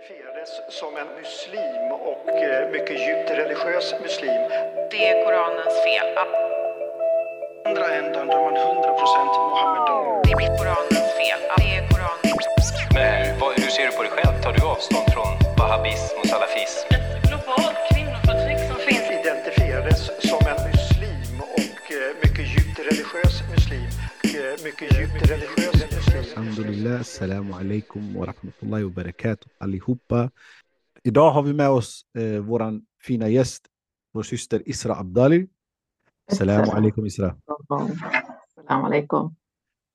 identifierades som en muslim och eh, mycket djupt religiös muslim. Det är Koranens fel. andra ändan då är man 100% Mohammedan. Det är Koranens fel. Det är Koranens Men vad, hur ser du på dig själv? Tar du avstånd från wahhabism och salafism? ett globalt kvinnoförtryck som finns Identifierades som en muslim och eh, mycket djupt religiös muslim. Eh, Mycket djupt religiös muslim. Alhamdulillah, assalamu alaikum wa rahmatullahi wa barakatuh allihopa. Idag har vi med oss eh, våran fina gäst, vår syster Isra Abdali. Assalamu alaikum Isra. Salam alaikum.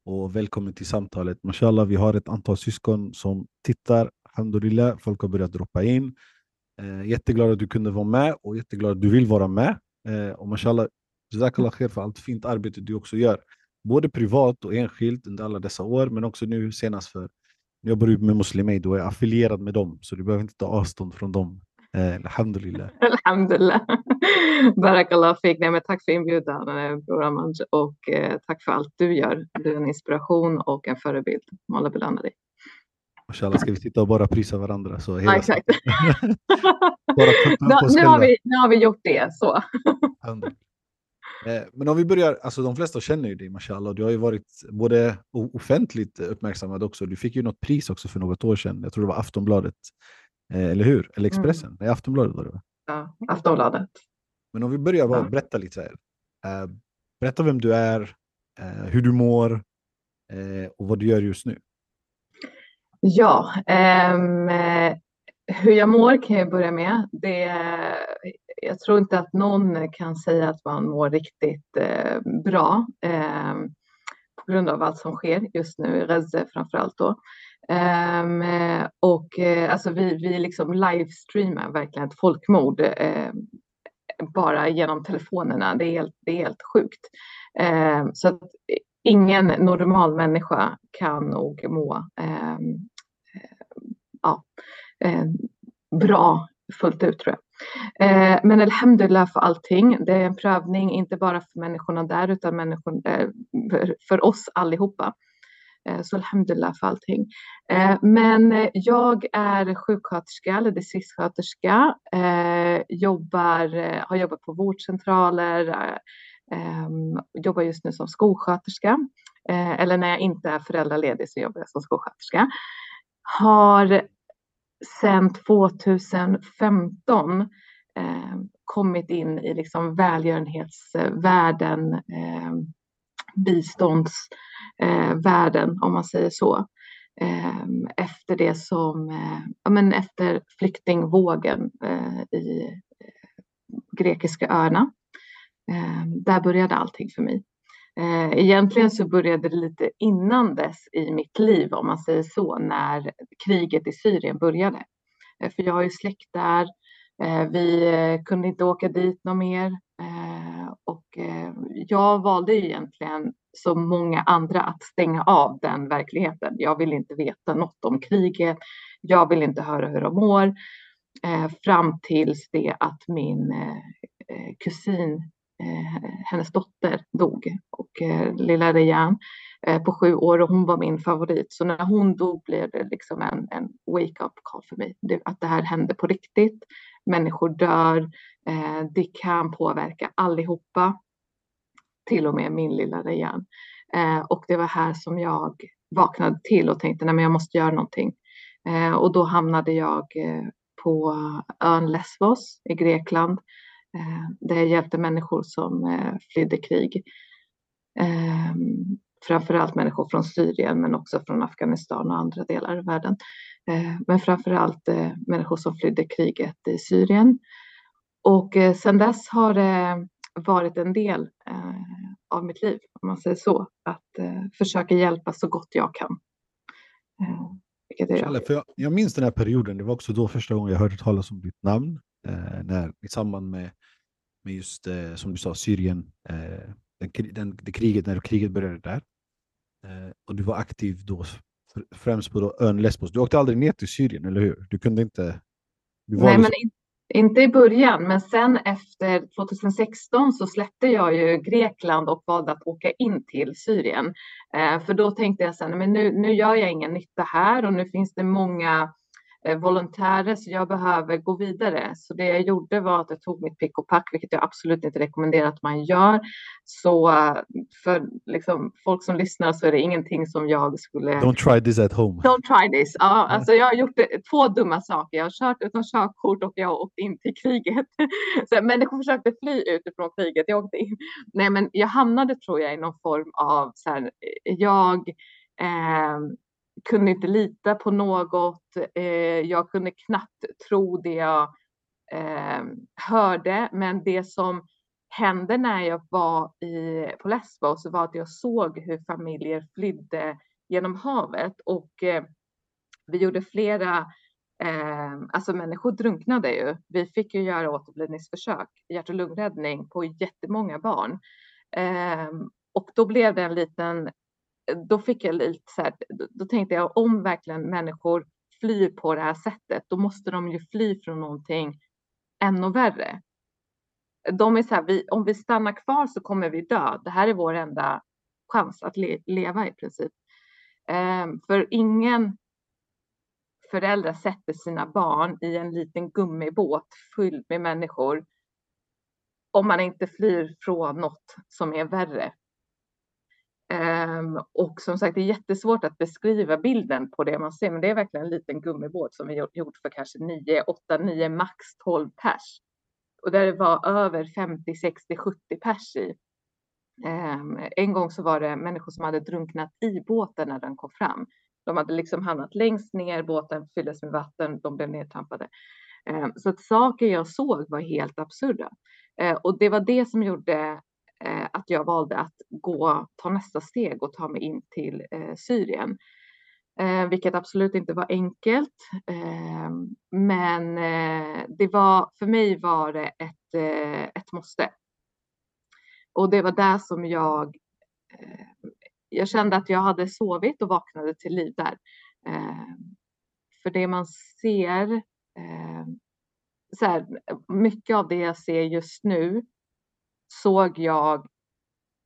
Och välkommen till samtalet. Mashallah, vi har ett antal syskon som tittar. Alhamdulillah, folk har börjat droppa in. Eh, jätteglad att du kunde vara med och jätteglad att du vill vara med. Eh, och mashallah, jazakallah khair för allt fint arbete du också gör. Både privat och enskilt under alla dessa år, men också nu senast för jag ju med Muslimaid och är affilierad med dem, så du behöver inte ta avstånd från dem. Eh, alhamdulillah. Alhamdulillah. Barakallah fik. Nej, men tack för inbjudan, eh, Bror Amanj, och eh, tack för allt du gör. Du är en inspiration och en förebild. Må Allah belöna dig. Mashallah, ska vi sitta och bara prisa varandra? Så Ja, hela exakt. Bara nu, har vi, nu har vi gjort det. Så. Eh, Men om vi börjar, alltså de flesta känner ju dig mashallah, du har ju varit både offentligt uppmärksammad också, du fick ju något pris också för något år sedan, jag tror det var Aftonbladet, eh, eller hur? Eller Expressen? Nej, Aftonbladet var det va? Ja, Aftonbladet. Men om vi börjar bara Ja. berätta lite så här. Eh, berätta vem du är, hur du mår och vad du gör just nu. Ja, eh, hur jag mår kan jag börja med. Det, jag tror inte att någon kan säga att man mår riktigt eh, bra eh, på grund av allt som sker just nu i Reze framför allt då. Ehm, eh, och alltså vi, vi liksom livestreamar verkligen ett folkmord ehm, bara genom telefonerna. Det är helt, det är helt sjukt. Ehm, så att ingen normal människa kan nog må eh, ja, eh, bra fullt ut tror jag. Eh, men alhamdulillah för allting. Det är en prövning, inte bara för människorna där utan människor, eh, för, för oss allihopa. Eh, så alhamdulillah för allting. Eh, men jag är sjuksköterska eller distriktssköterska. Eh, jobbar, eh, har jobbat på vårdcentraler. Ehm, jobbar just nu som skolsköterska. Eller när jag inte är föräldraledig så jobbar jag som skolsköterska har sedan 2015 eh, kommit in i liksom välgörenhetsvärlden, eh, biståndsvärlden eh, om man säger så. Eh, efter det som, eh, ja, men efter flyktingvågen eh, i eh, grekiska öarna. Eh, där började allting för mig. Eh, egentligen så började det lite innan dess i mitt liv, om man säger så, när kriget i Syrien började. Eh, för jag har ju släkt där. Eh, vi kunde inte åka dit något mer. Och jag valde ju egentligen, som många andra, att stänga av den verkligheten. Jag vill inte veta något om kriget. Jag vill inte höra hur de mår. Fram tills det att min kusin Eh, hennes dotter dog och eh, lilla Rejan eh, på sju år och hon var min favorit. Så när hon dog blev det liksom en, en wake-up call för mig. Det, att det här hände på riktigt. Människor dör. Det kan påverka allihopa. Till och med min lilla Rejan. Och det var här som jag vaknade till och tänkte nej men jag måste göra någonting. Och då hamnade jag på ön Lesbos i Grekland eh, där jag hjälpte människor som eh, flydde krig. Eh, framförallt människor från Syrien men också från Afghanistan och andra delar av världen. Eh, men framförallt eh, människor som flydde kriget i Syrien. Och eh, sedan dess har det varit en del eh, av mitt liv, om man säger så, att eh, försöka hjälpa så gott jag kan. Eh. Inshallah, För jag, jag minns den här perioden, det var också då första gången jag hörde talas om ditt namn. Eh, när, I samband med, med just, eh, som du sa, Syrien, eh, den, den, det kriget, när kriget började där. Eh, och du var aktiv då fr- främst på då ön Lesbos. Du åkte aldrig ner till Syrien, eller hur? Du kunde inte... Du var Nej, men liksom, in, inte i början, men sen efter 2016 så släppte jag ju Grekland och valde att åka in till Syrien. Eh, för då tänkte jag sen, men nu, nu gör jag ingen nytta här och nu finns det många volontärer så jag behöver gå vidare. Så det jag gjorde var att jag tog mitt pick och pack, vilket jag absolut inte rekommenderar att man gör. Så eh, för liksom, folk som lyssnar så är det ingenting som jag skulle... Don't try this at home. Don't try this. Ja, alltså jag har gjort det, två dumma saker. Jag har kört utan körkort och jag har åkt in till kriget. Så människor försökte fly utifrån kriget. Jag åkte in. Nej, men jag hamnade tror jag i någon form av så här, jag eh, kunde inte lita på något. Eh, jag kunde knappt tro det jag eh, hörde. Men det som hände när jag var i, på Lesbos var att jag såg hur familjer flydde genom havet och eh, vi gjorde flera, eh, alltså människor drunknade ju. Vi fick ju göra återblivningsförsök, hjärt och lungräddning på jättemånga barn. Eh, och då blev det en liten då fick jag lite så här, då tänkte jag om verkligen människor flyr på det här sättet, då måste de ju fly från någonting ännu värre. De är så här, vi, om vi stannar kvar så kommer vi dö. Det här är vår enda chans att le, leva i princip. Ehm, för ingen förälder sätter sina barn i en liten gummibåt fylld med människor om man inte flyr från något som är värre. Ehm, och som sagt, det är jättesvårt att beskriva bilden på det man ser, men det är verkligen en liten gummibåt som vi gjort för kanske 9, 8, 9, max 12 pers. Och där det var över 50, 60, 70 pers i. Ehm, en gång så var det människor som hade drunknat i båten när den kom fram. De hade liksom hamnat längst ner, båten fylldes med vatten, de blev nedtrampade. Ehm, så att saker jag såg var helt absurda. Och det var det som gjorde Eh, att jag valde att gå, ta nästa steg och ta mig in till eh, Syrien. Eh, vilket absolut inte var enkelt. Eh, men eh, det var, för mig var det ett, eh, ett måste. Och det var där som jag, eh, jag kände att jag hade sovit och vaknade till liv där. Eh, för det man ser, så här, mycket av det jag ser just nu såg jag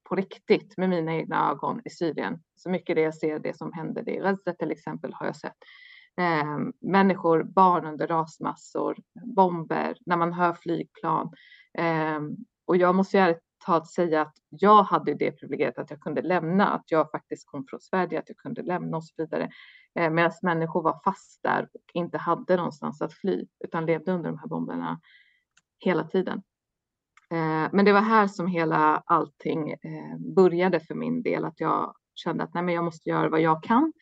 på riktigt med mina egna ögon i Syrien. Så mycket det jag ser, det som händer i Gaza till exempel har jag sett. Eh, människor, barn under rasmassor, bomber, när man hör flygplan. Eh, och jag måste ju ärligt talat säga att jag hade det privilegiet att jag kunde lämna, att jag faktiskt kom från Sverige, att jag kunde lämna och så vidare. Eh, Medan människor var fast där och inte hade någonstans att fly, utan levde under de här bomberna hela tiden. Eh, men det var här som hela allting eh, började för min del, att jag kände att nej, men jag måste göra vad jag kan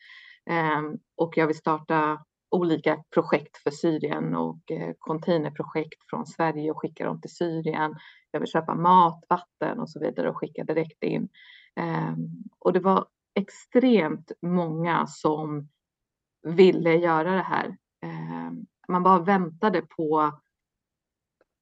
eh, och jag vill starta olika projekt för Syrien och containerprojekt från Sverige och skicka dem till Syrien. Jag vill köpa mat, vatten och så vidare och skicka direkt in. Och det var extremt många som ville göra det här. Man bara väntade på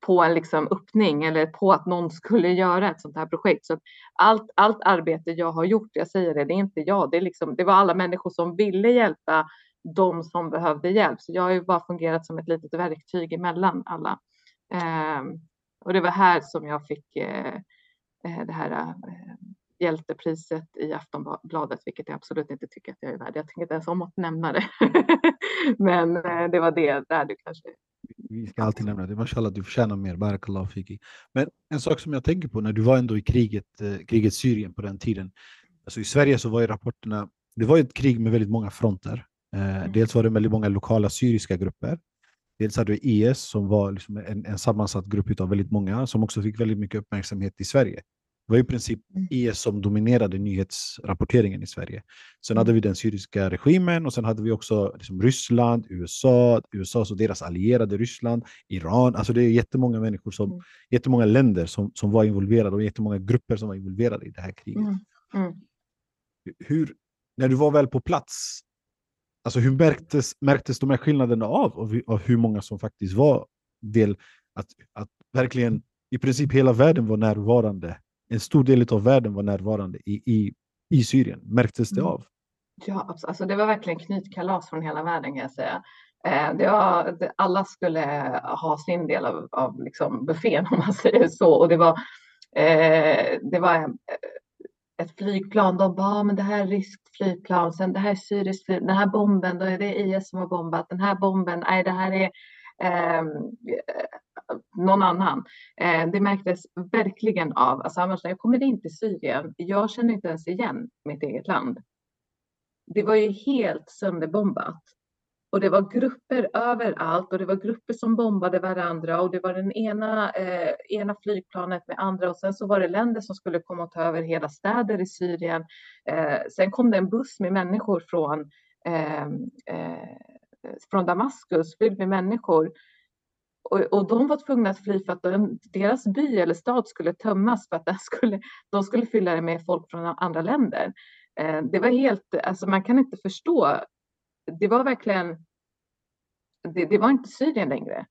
på en liksom öppning eller på att någon skulle göra ett sånt här projekt. Så allt, allt arbete jag har gjort, jag säger det, det är inte jag, det, är liksom, det var alla människor som ville hjälpa de som behövde hjälp. Så jag har ju bara fungerat som ett litet verktyg emellan alla. Eh, och det var här som jag fick eh, eh, det här eh, hjältepriset i Aftonbladet, vilket jag absolut inte tycker att jag är värd. Jag tänker inte ens om att nämna det. Men eh, det var det där du kanske vi ska alltid nämna det. Mashallah, du förtjänar mer. Barakallah fiki. Men en sak som jag tänker på när du var ändå i kriget, eh, kriget Syrien på den tiden. Alltså I Sverige så var ju rapporterna, det var ett krig med väldigt många fronter. Eh, mm. dels var det väldigt många lokala syriska grupper. Dels hade vi IS som var liksom en, en sammansatt grupp av väldigt många som också fick väldigt mycket uppmärksamhet i Sverige. Det var i princip mm. IS som dominerade nyhetsrapporteringen i Sverige. Sen hade vi den syriska regimen och sen hade vi också liksom Ryssland, USA, USA och deras allierade Ryssland, Iran. Alltså det är jättemånga människor, som, mm. jättemånga länder som, som var involverade och jättemånga grupper som var involverade i det här kriget. Mm. Mm. Hur, när du var väl på plats, alltså hur märktes, märktes de här skillnaderna av, av, av hur många som faktiskt var del, att, att verkligen i princip hela världen var närvarande en stor del av världen var närvarande i, i, i Syrien. Märktes det mm. av? Ja, alltså det var verkligen knytkalas från hela världen kan jag säga. Eh, det var, alla skulle ha sin del av, av liksom buffén om man säger så. Och det var, eh, det var ett flygplan. De bara, ah, men det här är ryskt flygplan, sen det här är syriskt flygplan, den här bomben, då är det IS som har bombat, den här bomben, nej det här är eh, någon annan. Eh, det märktes verkligen av, alltså jag kommer in till Syrien, jag känner inte ens igen mitt eget land. Det var ju helt sönderbombat. Och det var grupper överallt och det var grupper som bombade varandra och det var den ena, eh, ena flygplanet med andra och sen så var det länder som skulle komma och ta över hela städer i Syrien. Eh, sen kom det en buss med människor från, ehm, eh, eh från Damaskus fylld med människor och, och, de var tvungna att fly för att de, deras by eller stad skulle tömmas för att skulle, de skulle fylla det med folk från andra länder. Eh, det var helt, alltså man kan inte förstå. Det var verkligen, det, det var inte Syrien längre.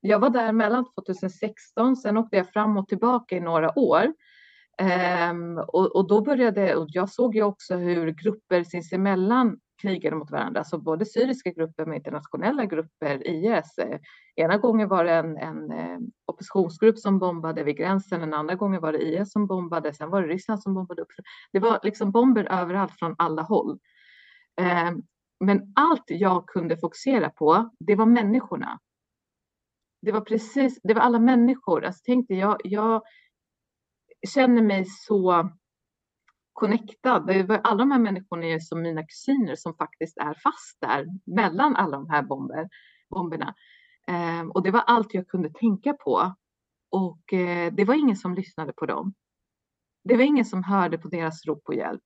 Jag var där mellan 2016, sen åkte jag fram och tillbaka i några år. Um, och, och, då började, och jag såg ju också hur grupper sinsemellan krigade mot varandra, alltså både syriska grupper med internationella grupper, IS. Eh, ena gången var det en, en eh, oppositionsgrupp som bombade vid gränsen, en andra gången var det IS som bombade, sen var det Ryssland som bombade upp. Det var liksom bomber överallt från alla håll. Eh, men allt jag kunde fokusera på, det var människorna. Det var precis, det var alla människor. Alltså tänkte jag, jag känner mig så connectad. Alla de här människorna är som mina kusiner som faktiskt är fast där mellan alla de här bomber, bomberna. Eh, och det var allt jag kunde tänka på. Och eh, det var ingen som lyssnade på dem. Det var ingen som hörde på deras rop på hjälp.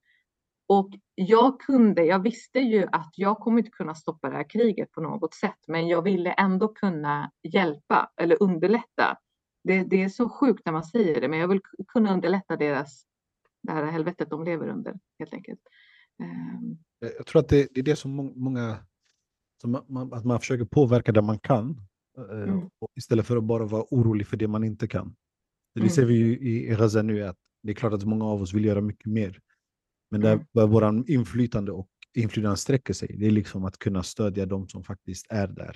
Och jag kunde, jag visste ju att jag kommer inte kunna stoppa det här kriget på något sätt, men jag ville ändå kunna hjälpa eller underlätta. Det, det är så sjukt när man säger det, men jag vill kunna underlätta deras det här helvetet de lever under helt enkelt. Ehm. Jag tror att det, det är det som många, som man, att man försöker påverka det man kan eh, mm. istället för att bara vara orolig för det man inte kan. Det mm. ser vi ju i Gaza nu, att det är klart att många av oss vill göra mycket mer. Men där mm. vår inflytande och inflytande sträcker sig, det är liksom att kunna stödja de som faktiskt är där.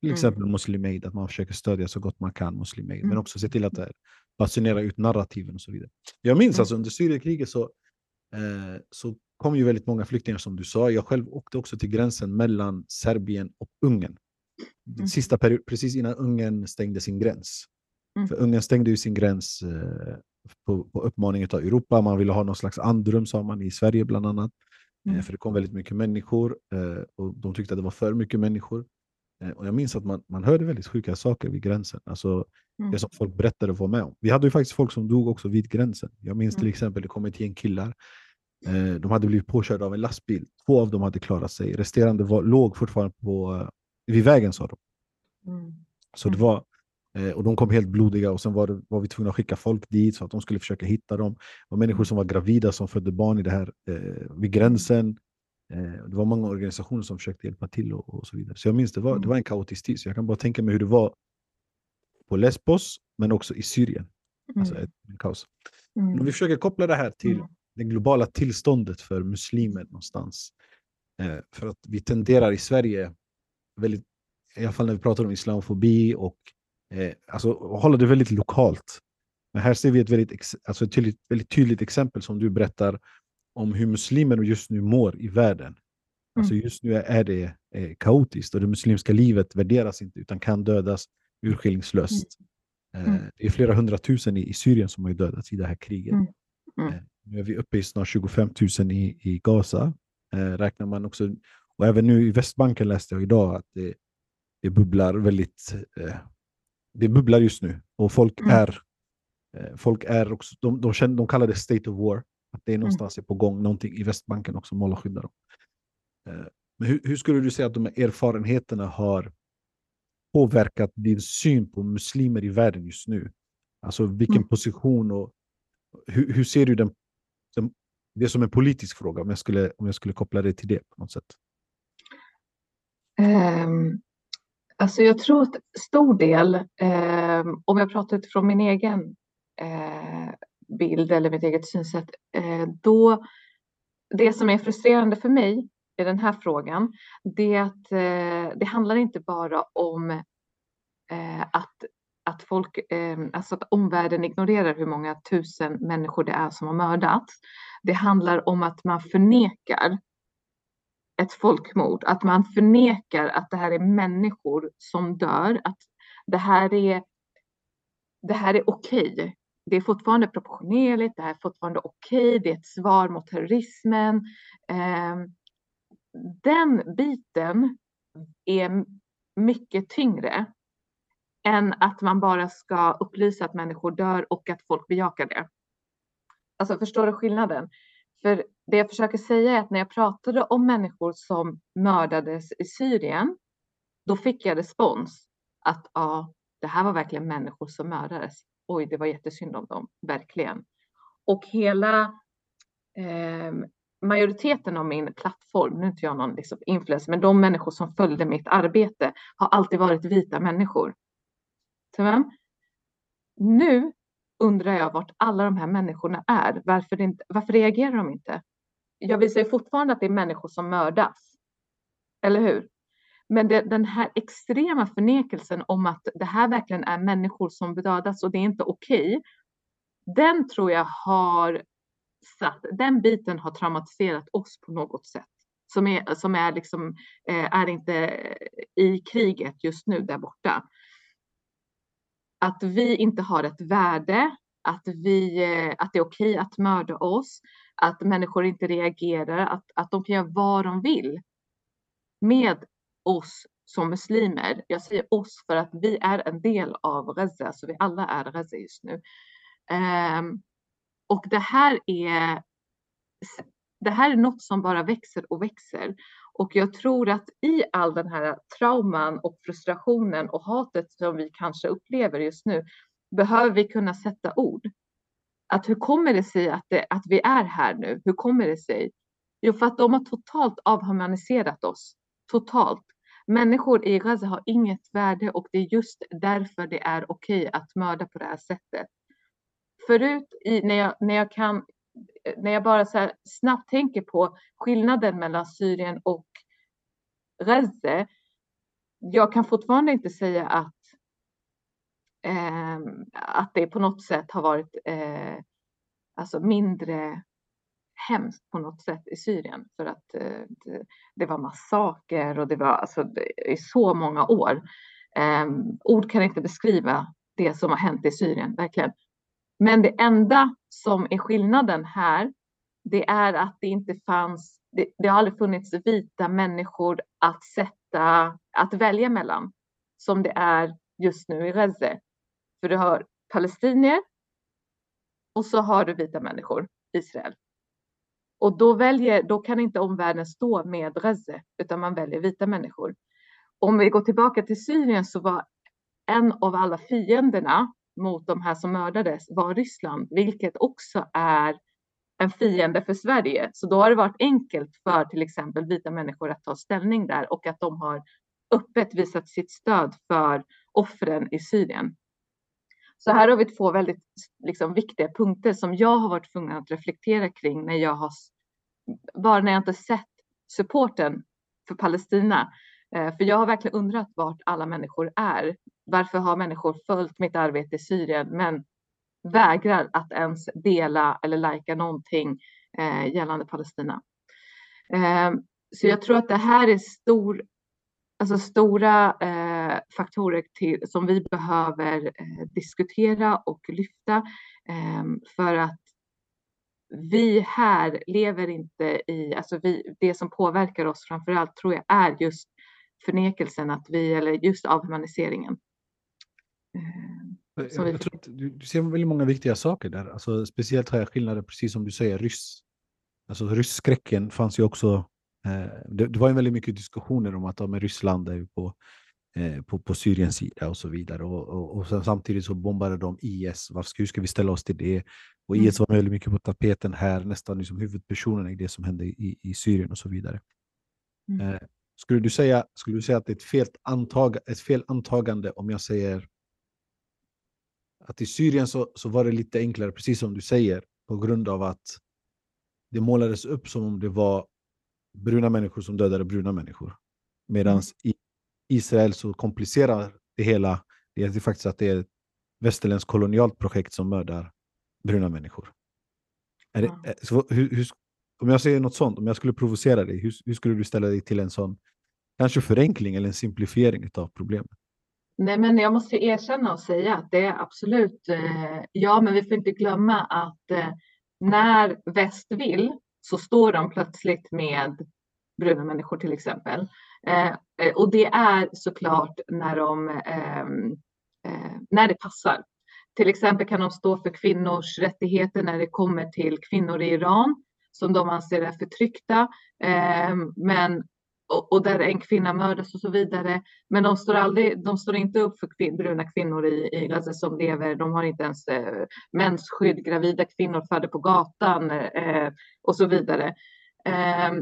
Till mm. exempel mm. Muslim Aid, att man försöker stödja så gott man kan Muslim Aid, mm. men också se till att det är basunera ut narrativen och så vidare. Jag minns mm. alltså under Syrienkriget så, eh, så kom ju väldigt många flyktingar som du sa. Jag själv åkte också till gränsen mellan Serbien och Ungern. Mm. Sista period, precis innan Ungern stängde sin gräns. Mm. För Ungern stängde ju sin gräns eh, på, på uppmaning av Europa. Man ville ha någon slags andrum, sa man, i Sverige bland annat. Eh, mm. för det kom väldigt mycket människor eh, och de tyckte att det var för mycket människor. Eh, och jag minns att man, man hörde väldigt sjuka saker vid gränsen. Alltså, mm. Det som folk berättade och var med om. Vi hade ju faktiskt folk som dog också vid gränsen. Jag minns mm. till exempel, det kom ett gäng killar. Eh, de hade blivit påkörda av en lastbil. Två av dem hade klarat sig. Resterande var, låg fortfarande på, eh, vid vägen, sa de. Mm. Så det mm. var, eh, och de kom helt blodiga och sen var, det, var vi tvungna att skicka folk dit så att de skulle försöka hitta dem. Det var människor som var gravida som födde barn i det här, eh, vid gränsen. Eh, det var många organisationer som försökte hjälpa till och, och så vidare. Så jag minns det var, det mm. var en kaotisk tid. Så jag kan bara tänka mig hur det var på Lesbos, men också i Syrien. Alltså mm. Alltså ett kaos. Mm. Om vi försöker koppla det här till mm. det globala tillståndet för muslimer någonstans. Eh, för att vi tenderar i Sverige, väldigt, i alla fall när vi pratar om islamofobi, och eh, alltså, hålla det väldigt lokalt. Men här ser vi ett väldigt, alltså ett tydligt, väldigt tydligt exempel som du berättar om hur muslimer just nu mår i världen. Alltså mm. just nu är det eh, kaotiskt och det muslimska livet värderas inte utan kan dödas urskillningslöst. Mm. Eh, det är flera hundratusen i, i Syrien som har dödats i det här kriget. Mm. Mm. Eh, nu är vi uppe i snart 25 000 i, i Gaza. Eh, räknar man också, och även nu i Västbanken läste jag idag att det, det bubblar väldigt eh, det bubblar just nu och folk mm. är folk är också, de, de, känner, de kallar det state of war. Att det är mm. någonstans är på gång någonting i Västbanken också, måla skydda dem. Men hur, hur, skulle du säga att de här erfarenheterna har påverkat din syn på muslimer i världen just nu? Alltså vilken mm. position och hur, hur ser du den, den, det som en politisk fråga om jag, skulle, om jag skulle koppla det till det på något sätt? Um, alltså jag tror att stor del, um, om jag pratar utifrån min egen uh, bild eller mitt eget synsätt, eh, då det som är frustrerande för mig i den här frågan, det är att eh, det handlar inte bara om eh, att, att folk, ehm, alltså att omvärlden ignorerar hur många tusen människor det är som har mördats. Det handlar om att man förnekar ett folkmord, att man förnekar att det här är människor som dör, att det här är, det här är okej. Det är fortfarande proportionerligt, det här är fortfarande okej, det är ett svar mot terrorismen. Eh, den biten är mycket tyngre än att man bara ska upplysa att människor dör och att folk bejakar det. Alltså förstår du skillnaden? För det jag försöker säga är att när jag pratade om människor som mördades i Syrien, då fick jag respons att ja, det här var verkligen människor som mördades. Oj, det var jättesynd om dem, verkligen. Och hela eh, majoriteten av min plattform, nu är inte jag någon liksom influencer, men de människor som följde mitt arbete har alltid varit vita människor. Tyvärr. Nu undrar jag vart alla de här människorna är. Varför, inte, varför reagerar de inte? Jag visar ju fortfarande att det är människor som mördas. Eller hur? Men det, den här extrema förnekelsen om att det här verkligen är människor som dödas och det är inte okej. Okay, den tror jag har satt, den biten har traumatiserat oss på något sätt. Som är, som är liksom, eh, är inte i kriget just nu där borta att vi inte har ett värde, att, vi, eh, att det är okej att mörda oss, att människor inte reagerar, att, att de kan göra vad de vill med oss som muslimer. Jag säger oss för att vi är en del av Gaza, så vi alla är Gaza just nu. Um, och det här är det här är något som bara växer och växer. Och jag tror att i all den här trauman och frustrationen och hatet som vi kanske upplever just nu behöver vi kunna sätta ord. Att hur kommer det sig att, det, att vi är här nu? Hur kommer det sig? Jo, för att de har totalt avhumaniserat oss. Totalt. Människor i Gaza har inget värde och det är just därför det är okej att mörda på det här sättet. Förut i, när, jag, när jag kan när jag bara så snabbt tänker på skillnaden mellan Syrien och Gaza, jag kan fortfarande inte säga att, eh, att det på något sätt har varit eh, alltså mindre hemskt på något sätt i Syrien för att eh, det, det, var massaker och det var alltså i så många år. Eh, ord kan inte beskriva det som har hänt i Syrien, verkligen. Men det enda som är skillnaden här, det är att det inte fanns, det, det har aldrig funnits vita människor att sätta, att välja mellan som det är just nu i Gaza. För du har palestinier och så har du vita människor, Israel. Och då, väljer, då kan inte omvärlden stå med Reze, utan man väljer vita människor. Om vi går tillbaka till Syrien så var en av alla fienderna mot de här som mördades var Ryssland, vilket också är en fiende för Sverige. Så då har det varit enkelt för till exempel vita människor att ta ställning där och att de har öppet visat sitt stöd för offren i Syrien. Så här har vi två väldigt liksom, viktiga punkter som jag har varit tvungen att reflektera kring när jag har bara när jag inte sett supporten för Palestina. Eh, för jag har verkligen undrat vart alla människor är varför har människor följt mitt arbete i Syrien men vägrar att ens dela eller lajka någonting eh, gällande Palestina? Eh, så jag tror att det här är stor, alltså stora faktorer till, som vi behöver eh, diskutera och lyfta eh, för att vi här lever inte i, alltså vi, det som påverkar oss framför allt tror jag är just förnekelsen att vi, eller just avhumaniseringen. Eh, jag, jag tror att du, du, ser väldigt många viktiga saker där. Alltså, speciellt här skillnader, precis som du säger, ryss. Alltså rysskräcken fanns ju också. Eh, det, det, var ju väldigt mycket diskussioner om att ja, Ryssland är på, på, på Syriens sida och så vidare. Och, och, och samtidigt så bombade de IS. Varför hur ska vi ställa oss till det? Och mm. IS var väldigt mycket på tapeten här, nästan liksom huvudpersonen i det som hände i, i Syrien och så vidare. Mm. Eh, skulle, du säga, skulle du säga att det är ett fel, antag, ett fel antagande om jag säger att i Syrien så, så var det lite enklare, precis som du säger, på grund av att det målades upp som om det var bruna människor som dödade bruna människor. Medan mm. i Israel så komplicerar det hela det är faktiskt att det är ett västerländskt kolonialt projekt som mördar bruna människor. Är det, Ja. eh, så, hur, hur, om jag säger något sånt, om jag skulle provocera dig, hur, hur skulle du ställa dig till en sån kanske förenkling eller en simplifiering av problemet? Nej, men jag måste erkänna och säga att det är absolut, eh, ja, men vi får inte glömma att eh, när väst vill så står de plötsligt med bruna människor till exempel. Eh, eh, och det är såklart när de, ehm, eh, när det passar. Till exempel kan de stå för kvinnors rättigheter när det kommer till kvinnor i Iran som de anser är förtryckta. Eh, men, och, och där en kvinna mördas och så vidare. Men de står, aldrig, de står inte upp för kvin, bruna kvinnor i, i alltså, som lever. De har inte ens eh, mensskydd. Gravida kvinnor föder på gatan eh, och så vidare. Eh,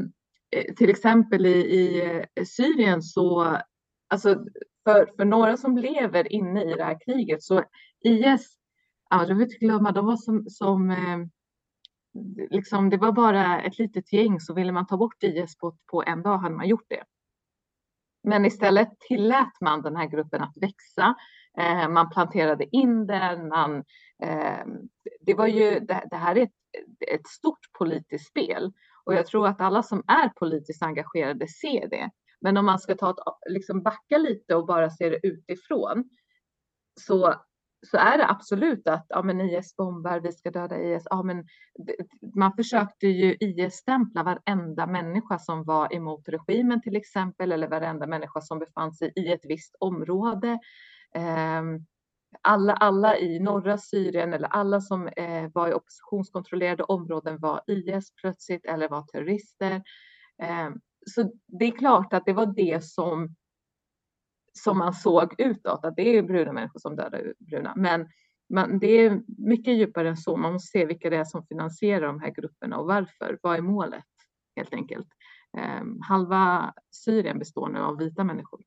Eh, till exempel i, i eh, Syrien så, alltså för, för några som lever inne i det här kriget så IS, ja, du vill inte glömma, de var som, som eh, liksom, det var bara ett litet gäng så ville man ta bort IS på, på en dag hade man gjort det. Men istället tillät man den här gruppen att växa. Eh, man planterade in den. Man, eh, det, var ju, det, det här är ett, ett stort politiskt spel och jag tror att alla som är politiskt engagerade ser det. Men om man ska ta ett, liksom backa lite och bara se det utifrån så, så är det absolut att ja, men IS bombar, vi ska döda IS. Ja, men man försökte ju IS-stämpla varenda människa som var emot regimen till exempel, eller varenda människa som befann sig i ett visst område. Ehm, alla, alla i norra Syrien eller alla som eh, var i oppositionskontrollerade områden var IS plötsligt eller var terrorister. Ehm, Så det är klart att det var det som som man såg utåt, att det är bruna människor som dödar bruna. Men man, det är mycket djupare än så. Man måste se vilka det är som finansierar de här grupperna och varför. Vad är målet helt enkelt? Ehm, halva Syrien består nu av vita människor.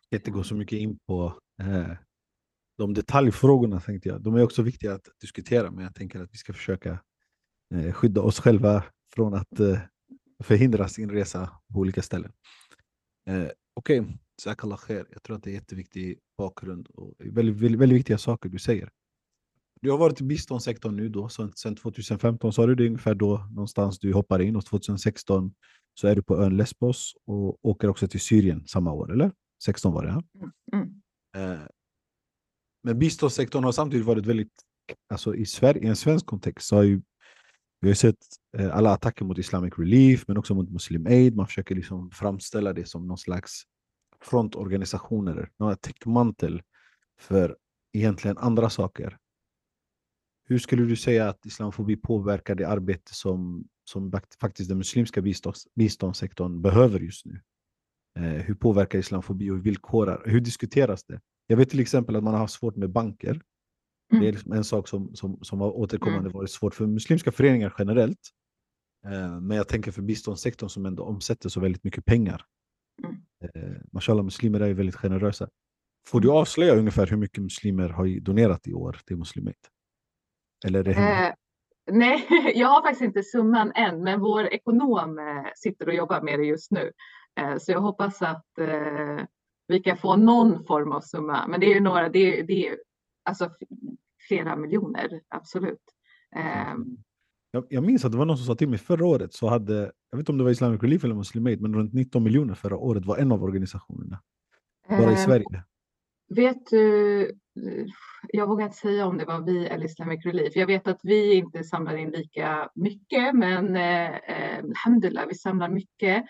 Jag ska inte gå så mycket in på eh, de detaljfrågorna tänkte jag. De är också viktiga att diskutera, men jag tänker att vi ska försöka eh, skydda oss själva från att eh, förhindras inresa på olika ställen. Eh, Okej, okay. Jazakallah khair. Jag tror att det är jätteviktig bakgrund och väldigt, väldigt, väldigt viktiga saker du säger. Du har varit i biståndssektorn nu då, sedan 2015 sa du det är ungefär då någonstans du hoppar in och 2016 så är du på ön Lesbos och åker också till Syrien samma år, eller? 16 var det? Ja? Mm. Eh, men biståndssektorn har samtidigt varit väldigt, alltså i, Sverige, i en svensk kontext så har ju vi har sett eh, alla attacker mot Islamic Relief men också mot Muslim Aid. Man försöker liksom framställa det som någon slags frontorganisationer, någon täckmantel för egentligen andra saker. Hur skulle du säga att islamofobi påverkar det arbete som, som faktiskt den muslimska bistånds, biståndssektorn behöver just nu? Eh, hur påverkar islamofobi och villkorar? Hur diskuteras det? Jag vet till exempel att man har haft svårt med banker. Det är liksom en sak som, som, som har återkommande varit svårt för muslimska föreningar generellt. Eh, men jag tänker för biståndssektorn som ändå omsätter så väldigt mycket pengar. Mm. Eh, Mashallah, muslimer är ju väldigt generösa. Får du avslöja ungefär hur mycket muslimer har donerat i år till Muslim Aid? Eller är det? Eh, nej, jag har faktiskt inte summan än, men vår ekonom eh, sitter och jobbar med det just nu. Så jag hoppas att vi kan få någon form av summa. Men det är ju några, det är, det är alltså flera miljoner, absolut. Eh, Jag, jag minns att det var någon som sa till mig förra året, så hade, jag vet inte om det var Islamic Relief eller Muslim Aid, men runt 19 miljoner förra året var en av organisationerna. Bara i eh, Sverige. Vet du, jag vågar inte säga om det var vi eller Islamic Relief. Jag vet att vi inte samlar in lika mycket, men eh, eh, alhamdulillah, vi samlar mycket.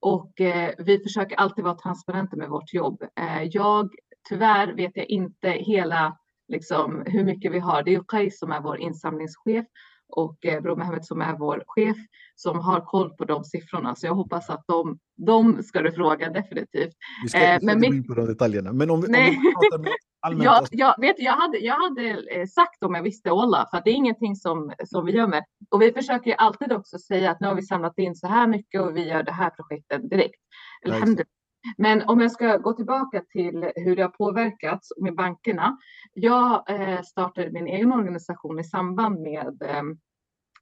Och eh, vi försöker alltid vara transparenta med vårt jobb. Eh, jag, tyvärr vet jag inte hela, liksom, hur mycket vi har. Det är Qais som är vår insamlingschef och eh, Bror Mehmet som är vår chef som har koll på de siffrorna. Så jag hoppas att de, de ska du fråga definitivt. Vi ska, eh, men inte gå in på de detaljerna. Men om vi, om Nej. vi pratar med allmänt, Jag, jag, vet, jag, hade, jag hade eh, sagt om jag visste Olla, för att det är ingenting som, som vi gömmer. Och vi försöker alltid också säga att nu har vi samlat in så här mycket och vi gör det här projektet direkt. Nice. Men om jag ska gå tillbaka till hur det har påverkats med bankerna. Jag eh, startade min egen organisation i samband med eh,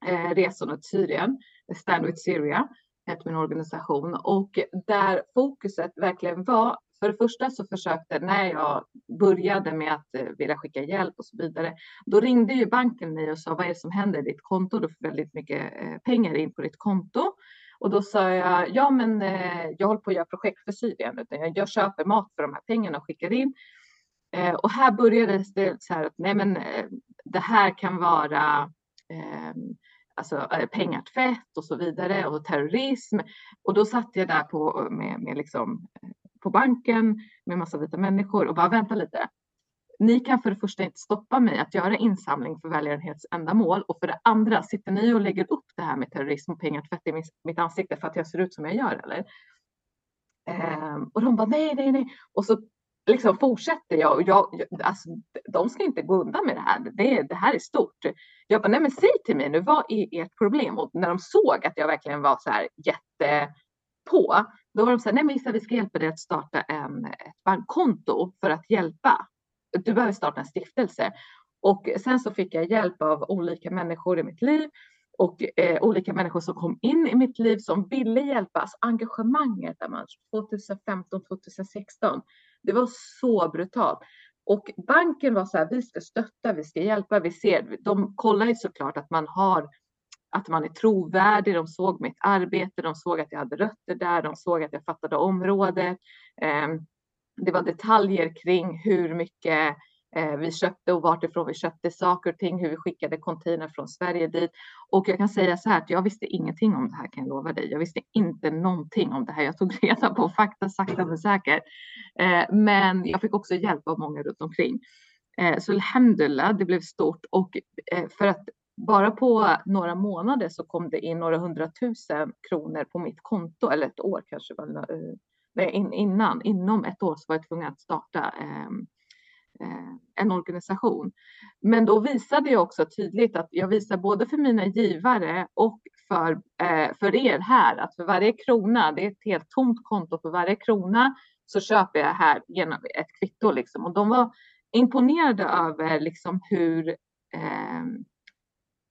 eh, resorna till Syrien. Stand with Syria hette min organisation och där fokuset verkligen var för det första så försökte när jag började med att vilja skicka hjälp och så vidare. Då ringde ju banken mig och sa vad är det som händer i ditt konto? Du får väldigt mycket pengar in på ditt konto. Och då sa jag, ja men eh, jag håller på att göra projekt för Syrien, utan jag, jag köper mat för de här pengarna och skickar in. Eh, och här började det så här att nej men eh, det här kan vara ehm, alltså, eh, alltså pengar pengatvätt och så vidare och terrorism. Och då satt jag där på, med, med liksom, eh, på banken med massa vita människor och bara vänta lite. Ni kan för det första inte stoppa mig att göra insamling för välgörenhetsändamål och för det andra sitter ni och lägger upp det här med terrorism och pengatvätt i mitt ansikte för att jag ser ut som jag gör eller? Ehm, och de bara nej, nej, nej. Och så liksom fortsätter jag och jag, alltså, de ska inte gå undan med det här. Det, det här är stort. Jag bara, nej men säg till mig nu, vad är ert problem? Och när de såg att jag verkligen var så här jätte på, då var de så här, nej men Issa, vi ska hjälpa dig att starta en, ett bankkonto för att hjälpa. Du behöver starta en stiftelse. Och sen så fick jag hjälp av olika människor i mitt liv och eh, olika människor som kom in i mitt liv som ville hjälpa. Alltså engagemanget, 2015, 2016 det var så brutalt. Och banken var så här, vi ska stötta, vi ska hjälpa, vi ser, de kollar ju såklart att man har att man är trovärdig. De såg mitt arbete, de såg att jag hade rötter där, de såg att jag fattade området. Ehm, det var detaljer kring hur mycket Eh, vi köpte och vartifrån vi köpte saker och ting, hur vi skickade container från Sverige dit. Och jag kan säga så här att jag visste ingenting om det här kan jag lova dig. Jag visste inte någonting om det här. Jag tog reda på fakta sakta men säkert. Eh, men jag fick också hjälp av många runt omkring. Eh, så alhamdulillah, det blev stort och eh, för att bara på några månader så kom det in några hundratusen kronor på mitt konto, eller ett år kanske, Eh, in, innan, inom ett år så var jag tvungen att starta ehm, Eh, en organisation. Men då visade jag också tydligt att jag visar både för mina givare och för, eh, för er här att för varje krona, det är ett helt tomt konto, för varje krona så köper jag här genom ett kvitto liksom. Och de var imponerade över liksom hur eh,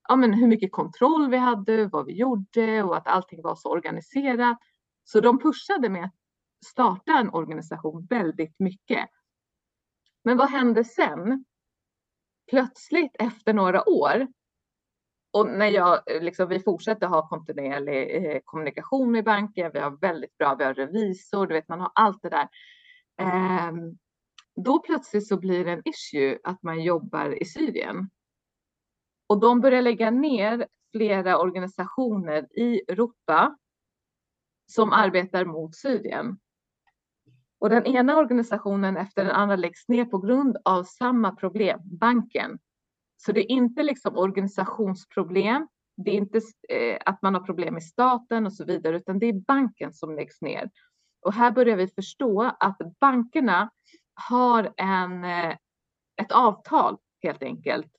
ja, men hur mycket kontroll vi hade, vad vi gjorde och att allting var så organiserat. Så de pushade med att starta en organisation väldigt mycket. Men vad hände sen? Plötsligt efter några år och när jag, eh, liksom, vi fortsätter ha kontinuerlig eh, kommunikation med banken, vi har väldigt bra, vi har revisor, du vet man har allt det där. Eh, då plötsligt så blir det en issue att man jobbar i Syrien. Och de börjar lägga ner flera organisationer i Europa som arbetar mot Syrien. Och den ena organisationen efter den andra läggs ner på grund av samma problem, banken. Så det är inte liksom organisationsproblem, det är inte eh, att man har problem med staten och så vidare, utan det är banken som läggs ner. Och här börjar vi förstå att bankerna har en, eh, ett avtal helt enkelt.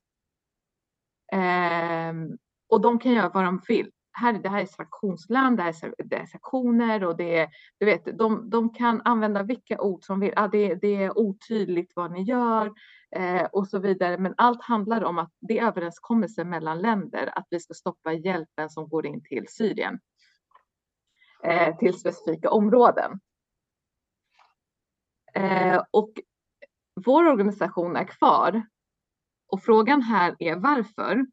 Ehm, och de kan göra vad de vill här, det här är sanktionsland, det, här är, det är sanktioner och det är, du vet, de, de kan använda vilka ord som vill. Ah, det, det är otydligt vad ni gör eh, och så vidare. Men allt handlar om att det är överenskommelser mellan länder att vi ska stoppa hjälpen som går in till Syrien. Eh, till specifika områden. Eh, och vår organisation är kvar. Och frågan här är varför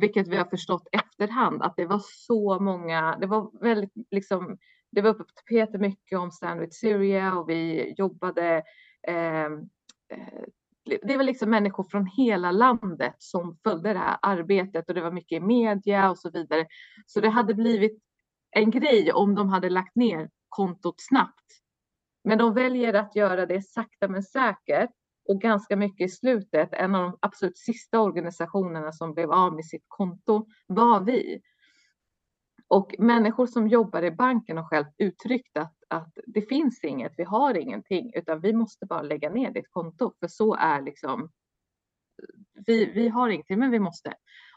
vilket vi har förstått efterhand att det var så många, det var väldigt liksom, det var uppe på tapetet mycket om Stand with Syria och vi jobbade ehm, eh, det var liksom människor från hela landet som följde det här arbetet och det var mycket i media och så vidare. Så det hade blivit en grej om de hade lagt ner kontot snabbt. Men de väljer att göra det sakta men säkert och ganska mycket i slutet, en av de absolut sista organisationerna som blev av med sitt konto var vi. Och människor som jobbar i banken har själv uttryckt att, att det finns inget, vi har ingenting, utan vi måste bara lägga ner ditt konto, för så är liksom, vi, vi har ingenting, men vi måste.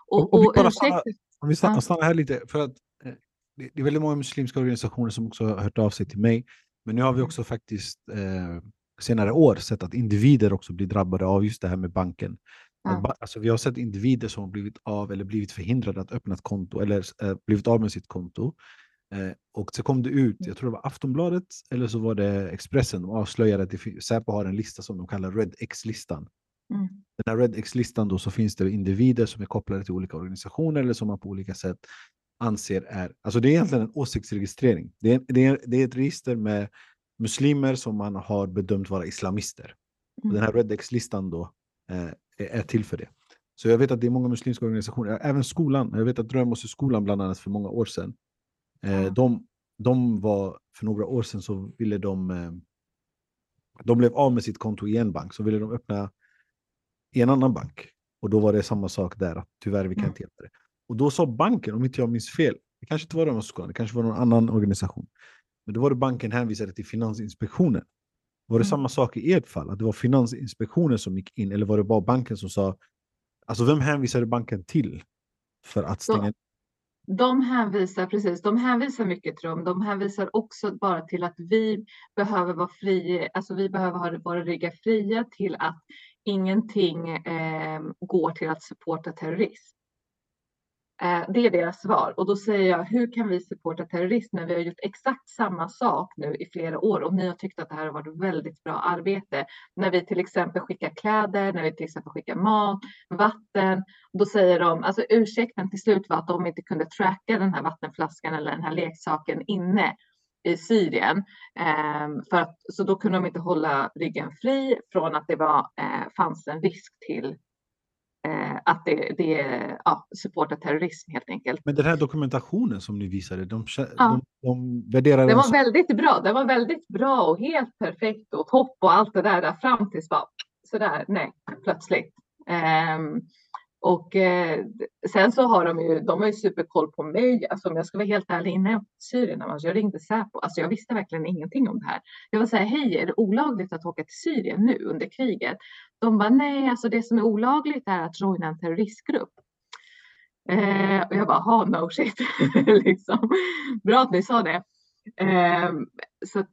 Och, och bara ursäkta, stannar, om vi stannar, stannar här lite, för att eh, det, det är väldigt många muslimska organisationer som också har hört av sig till mig, men nu har vi Mm. också faktiskt eh, senare år sett att individer också blir drabbade av just det här med banken. Ja. Alltså, vi har sett individer som har blivit av eller blivit förhindrade att öppna ett konto eller eh, blivit av med sitt konto. Eh, och så kom det ut, jag tror det var Aftonbladet eller så var det Expressen, de avslöjade att det Säpo har en lista som de kallar Red X-listan. Mm. Den här Red X-listan då så finns det individer som är kopplade till olika organisationer eller som man på olika sätt anser är, alltså det är egentligen en åsiktsregistrering. Det är, det är, det är ett register med muslimer som man har bedömt vara islamister. Och Den här Red X-listan då eh, är- till för det. Så jag vet att det är många muslimska organisationer, även skolan, jag vet att Drömosseskolan bland annat för många år sedan, eh, Ja. de, de var, för några år sedan så ville de, eh, de blev av med sitt konto i en bank, så ville de öppna i en annan bank. Och då var det samma sak där, att tyvärr vi kan Mm. inte hjälpa det. Och då sa banken, om inte jag minns fel, det kanske inte var Drömosseskolan, det kanske var någon annan organisation, men då var det banken hänvisade till Finansinspektionen. Var det Mm. samma sak i ert fall? Att det var Finansinspektionen som gick in? Eller var det bara banken som sa... Alltså vem hänvisade banken till för att stänga? De hänvisar precis, de hänvisar mycket till dem. De hänvisar också bara till att vi behöver vara fria, alltså vi behöver ha våra ryggar fria till att ingenting eh, går till att supporta terrorism. Eh, det är deras svar och då säger jag, hur kan vi supporta terrorism när vi har gjort exakt samma sak nu i flera år och ni har tyckt att det här har varit väldigt bra arbete. När vi till exempel skickar kläder, när vi till exempel skickar mat, vatten. Då säger de, alltså ursäkten till slut var att de inte kunde tracka den här vattenflaskan eller den här leksaken inne i Syrien. Ehm, för att, så då kunde de inte hålla ryggen fri från att det var, eh, fanns en risk till att det, det ja, supportar terrorism helt enkelt. Men den här dokumentationen som ni visade, de, Ja. de, de värderar Den var väldigt bra. Den var väldigt bra och helt perfekt och topp och allt det där, där fram tills bara sådär, nej, plötsligt. Ehm, och eh, sen så har de ju, de har ju superkoll på mig. Alltså om jag ska vara helt ärlig, innan jag åkte till Syrien, alltså jag ringde Säpo, alltså jag visste verkligen ingenting om det här. Jag var så här, hej, är det olagligt att åka till Syrien nu under kriget? De bara, nej, alltså det som är olagligt är att joina en terroristgrupp. Eh, och jag bara, ha no shit. liksom. Bra att ni sa det. Eh, så att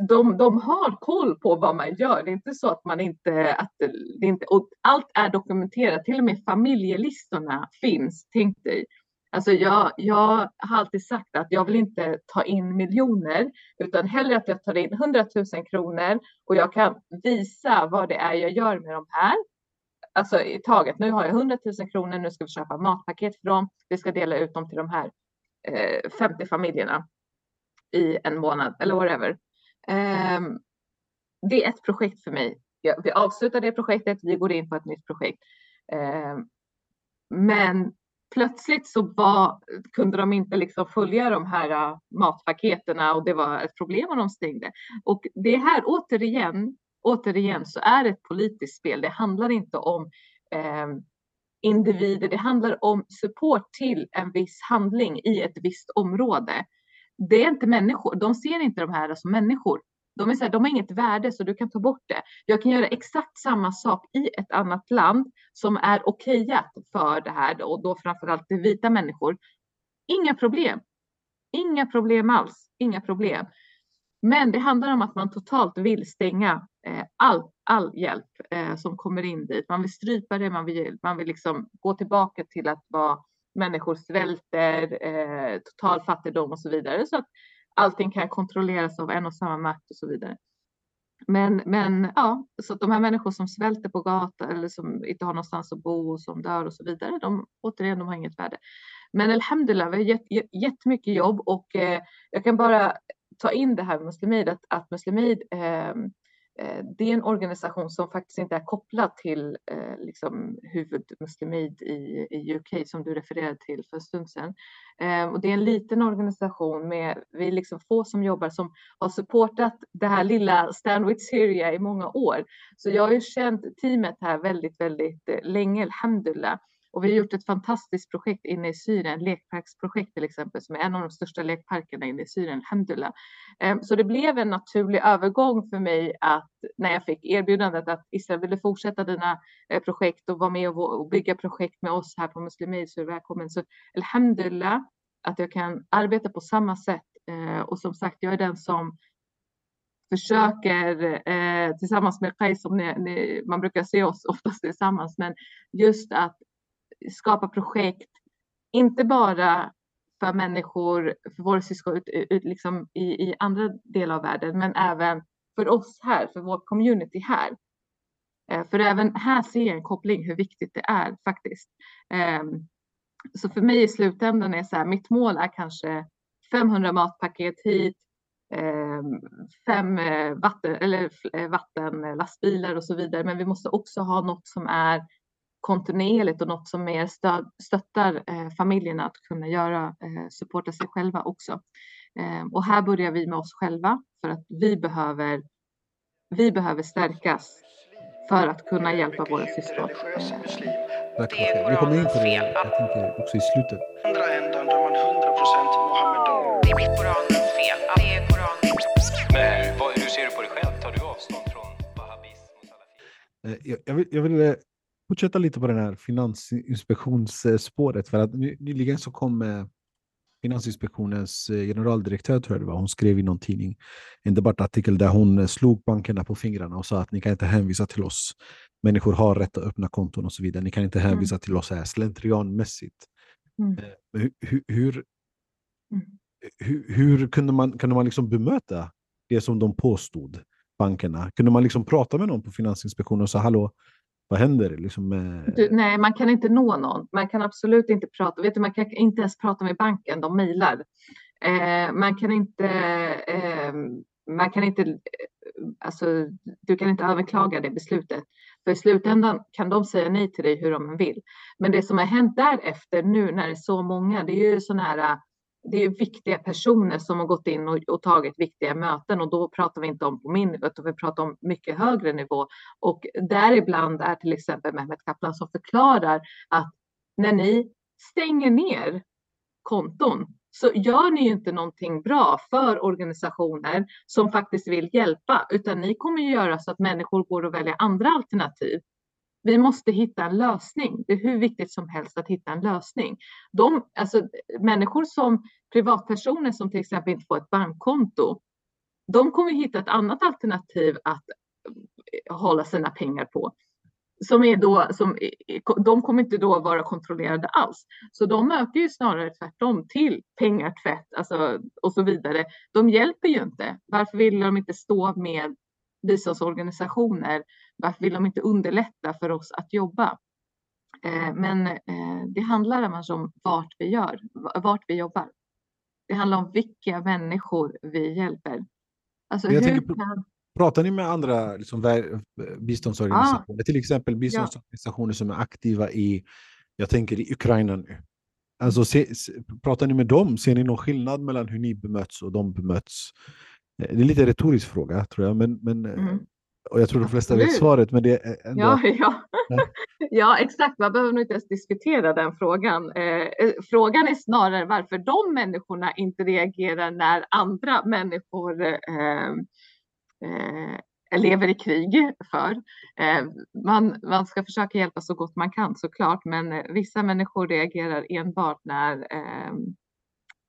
de, de har koll på vad man gör. Det är inte så att man inte, att det inte, och allt är dokumenterat, till och med familjelistorna finns, tänk dig. Alltså jag, jag har alltid sagt att jag vill inte ta in miljoner, utan hellre att jag tar in 100 000 kronor och jag kan visa vad det är jag gör med de här. Alltså i taget, nu har jag 100 000 kronor, nu ska vi köpa matpaket för dem, vi ska dela ut dem till de här eh, 50 familjerna i en månad eller whatever. Mm. Ehm, det är ett projekt för mig. Ja, vi avslutar det projektet, vi går in på ett nytt projekt. Ehm, men plötsligt så var, kunde de inte liksom följa de här uh, matpaketerna och det var ett problem om de stängde. Och det här återigen, återigen så är det ett politiskt spel. Det handlar inte om ehm, individer, det handlar om support till en viss handling i ett visst område. Det är inte människor, de ser inte de här som människor. De, är så här, de har inget värde så du kan ta bort det. Jag kan göra exakt samma sak i ett annat land som är okejat för det här och då framförallt det vita människor. Inga problem. Inga problem alls. Inga problem. Men det handlar om att man totalt vill stänga eh, all, all hjälp eh, som kommer in dit. Man vill strypa det, man vill, man vill liksom gå tillbaka till att vara människor svälter, eh, total fattigdom och så vidare. Så att allting kan kontrolleras av en och samma makt och så vidare. Men, men ja, så att de här människor som svälter på gatan eller som inte har någonstans att bo och som dör och så vidare, de, återigen, de har inget värde. Men alhamdulillah, vi har gett, jättemycket jobb och eh, jag kan bara ta in det här med Muslimid, att, att Muslimid eh, Eh, det är en organisation som faktiskt inte är kopplad till eh, liksom huvudmuslimid i, i UK som du refererade till för en stund sedan. Eh, och det är en liten organisation med, vi är liksom få som jobbar som har supportat det här lilla Stand with Syria i många år. Så jag har ju känt teamet här väldigt, väldigt eh, länge, alhamdulillah. Och vi har gjort ett fantastiskt projekt inne i Syrien, lekparksprojekt till exempel, som är en av de största lekparkerna inne i Syrien, alhamdulillah. Ehm, så det blev en naturlig övergång för mig att när jag fick erbjudandet att Israel ville fortsätta dina eh, projekt och vara med och bygga projekt med oss här på Muslimid så är du välkommen. Så alhamdulillah att jag kan arbeta på samma sätt. Eh, och som sagt, jag är den som försöker eh, tillsammans med Qais, som ni, ni, man brukar se oss oftast tillsammans, men just att skapa projekt, inte bara för människor, för våra syskon ut, ut, liksom i, i andra delar av världen, men även för oss här, för vår community här. Eh, för även här ser jag en koppling hur viktigt det är faktiskt. Ehm, så för mig i slutändan är så här, mitt mål är kanske 500 matpaket hit, ehm, fem eh, vatten, eller eh, vattenlastbilar och så vidare. Men vi måste också ha något som är kontinuerligt och något som mer stöd, stöttar eh, familjerna att kunna göra, eh, supporta sig själva också. Eh, och här börjar vi med oss själva för att vi behöver, vi behöver stärkas för att kunna hjälpa våra syskon. Verkligen. Vi kommer in på det, jag tänker också i slutet. Andra ändan där man 100% Mohammedan. Det är Koranens fel. Det är Koranens Men hur, vad, hur ser du på dig själv? Tar du avstånd från wahhabism och salafism? Eh, Jag, jag, vill, jag vill eh, fortsätta lite på det här finansinspektionsspåret. För att ny- nyligen så kom eh, Finansinspektionens eh, generaldirektör, tror jag det var, hon skrev i någon tidning en debattartikel där hon eh, slog bankerna på fingrarna och sa att ni kan inte hänvisa till oss. Människor har rätt att öppna konton och så vidare. Ni kan inte hänvisa till oss här slentrianmässigt. Mm. Men Hur, hur, hur, Mm. hur, hur kunde man, kunde man liksom bemöta det som de påstod, bankerna? Kunde man liksom prata med någon på Finansinspektionen och säga hallå, vad händer? Liksom, med... Du, nej, man kan inte nå någon. Man kan absolut inte prata. Vet du, man kan inte ens prata med banken. De mejlar. Eh, man kan inte. Eh, man kan inte. Eh, alltså, du kan inte överklaga det beslutet. För i slutändan kan de säga nej till dig hur de vill. Men det som har hänt därefter nu när det är så många, det är ju sådana här. Det är viktiga personer som har gått in och, och tagit viktiga möten och då pratar vi inte om på min nivå, utan vi pratar om mycket högre nivå. Och däribland är till exempel Mehmet Kaplan som förklarar att när ni stänger ner konton så gör ni ju inte någonting bra för organisationer som faktiskt vill hjälpa, utan ni kommer ju göra så att människor går och väljer andra alternativ. Vi måste hitta en lösning. Det är hur viktigt som helst att hitta en lösning. De, alltså, människor som privatpersoner som till exempel inte får ett bankkonto, de kommer hitta ett annat alternativ att eh, hålla sina pengar på. Som är då, som, de kommer inte då vara kontrollerade alls. Så de ökar ju snarare tvärtom till pengatvätt alltså, och så vidare. De hjälper ju inte. Varför vill de inte stå med biståndsorganisationer? Varför vill de inte underlätta för oss att jobba? Eh, men eh, det handlar annars om vart vi gör, vart vi jobbar. Det handlar om vilka människor vi hjälper. Alltså Jag hur kan... Pratar ni med andra liksom, vär- biståndsorganisationer? Till exempel Ja. biståndsorganisationer som är aktiva i, jag tänker i Ukraina nu. Alltså, se, se, pratar ni med dem? Ser ni någon skillnad mellan hur ni bemöts och de bemöts? Eh, Det är lite retorisk fråga tror jag, men, men, eh, Mm. och jag tror de flesta vet Absolut. svaret. Men det är ändå, Ja, ja. Ja. exakt. Man behöver nog inte ens diskutera den frågan. Eh, eh, frågan är snarare varför de människorna inte reagerar när andra människor eh, eh, lever i krig för. Eh, man, man ska försöka hjälpa så gott man kan såklart, men eh, vissa människor reagerar enbart när eh,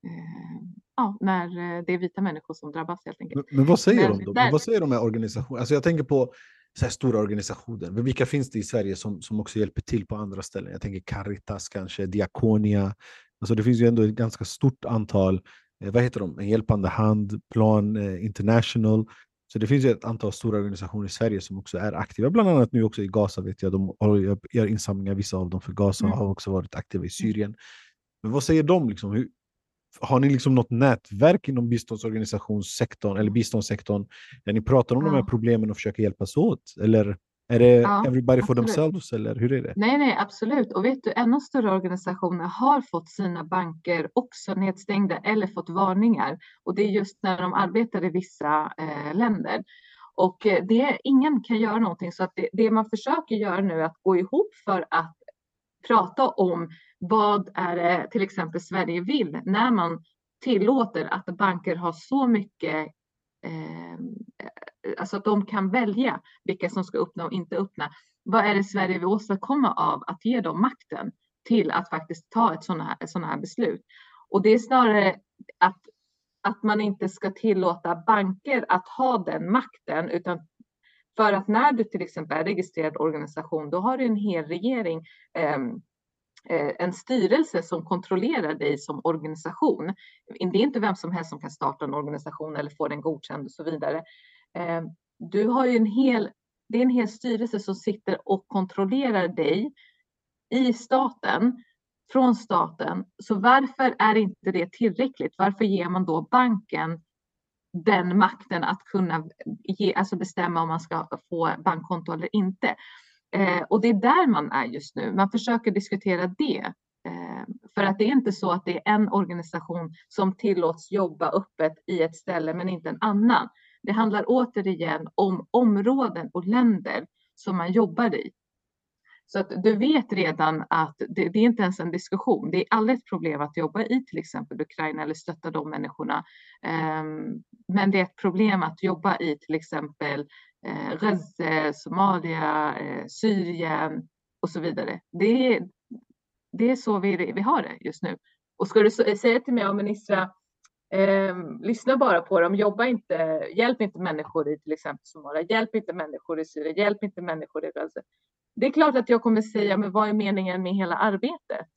eh, Ja, när eh, det är vita människor som drabbas helt enkelt. Men, men vad säger Men de då? där- Vad säger de med organisationer? Alltså jag tänker på så här stora organisationer. Men Vilka finns det i Sverige som, som också hjälper till på andra ställen? Jag tänker Caritas kanske, Diakonia. Alltså det finns ju ändå ett ganska stort antal, eh, vad heter de? En hjälpande hand, Plan eh, International. Så det finns ju ett antal stora organisationer i Sverige som också är aktiva, bland annat nu också i Gaza vet jag. De gör- gör insamlingar, vissa av dem för Gaza, Mm. har också varit aktiva i Syrien. Men vad säger de? Liksom? Hur, har ni liksom något nätverk inom biståndsorganisationssektorn eller biståndssektorn där ni pratar om de här Ja. problemen och försöker hjälpas åt? Eller är det Ja, everybody for absolut. themselves? Eller hur är det? Nej, nej, absolut. Och vet du, ännu större organisationer har fått sina banker också nedstängda eller fått varningar. Och det är just när de arbetar i vissa eh, länder. Och eh, det, ingen kan göra någonting. Så att det, det man försöker göra nu är att gå ihop för att prata om vad är det till exempel Sverige vill när man tillåter att banker har så mycket eh, eh, alltså att de kan välja vilka som ska öppna och inte öppna. Vad är det Sverige vill åstadkomma av att ge dem makten till att faktiskt ta ett sådana här, såna här beslut? Och det är snarare att, att man inte ska tillåta banker att ha den makten, utan för att när du till exempel är registrerad organisation, då har du en hel regering. Ehm, Eh, en styrelse som kontrollerar dig som organisation. Det är inte vem som helst som kan starta en organisation eller få den godkänd och så vidare. Eh, du har ju en hel, det är en hel styrelse som sitter och kontrollerar dig i staten, från staten. Så varför är inte det tillräckligt? Varför ger man då banken den makten att kunna ge, alltså bestämma om man ska få bankkonto eller inte? Eh, och det är där man är just nu. Man försöker diskutera det. Eh, för att det är inte så att det är en organisation som tillåts jobba öppet i ett ställe men inte en annan. Det handlar återigen om områden och länder som man jobbar i. Så att du vet redan att det, det, är inte ens en diskussion. Det är aldrig ett problem att jobba i till exempel Ukraina eller stötta de människorna. Um, men det är ett problem att jobba i till exempel eh, Gaza, Somalia, eh, Syrien och så vidare. Det är, det är så vi, vi har det just nu. Och ska du säga till mig, ja, ministra, eh, lyssna bara på dem, jobba inte, hjälp inte människor i till exempel Somalia, hjälp inte människor i Syrien, hjälp inte människor i Gaza. Det är klart att jag kommer säga, men vad är meningen med hela arbetet?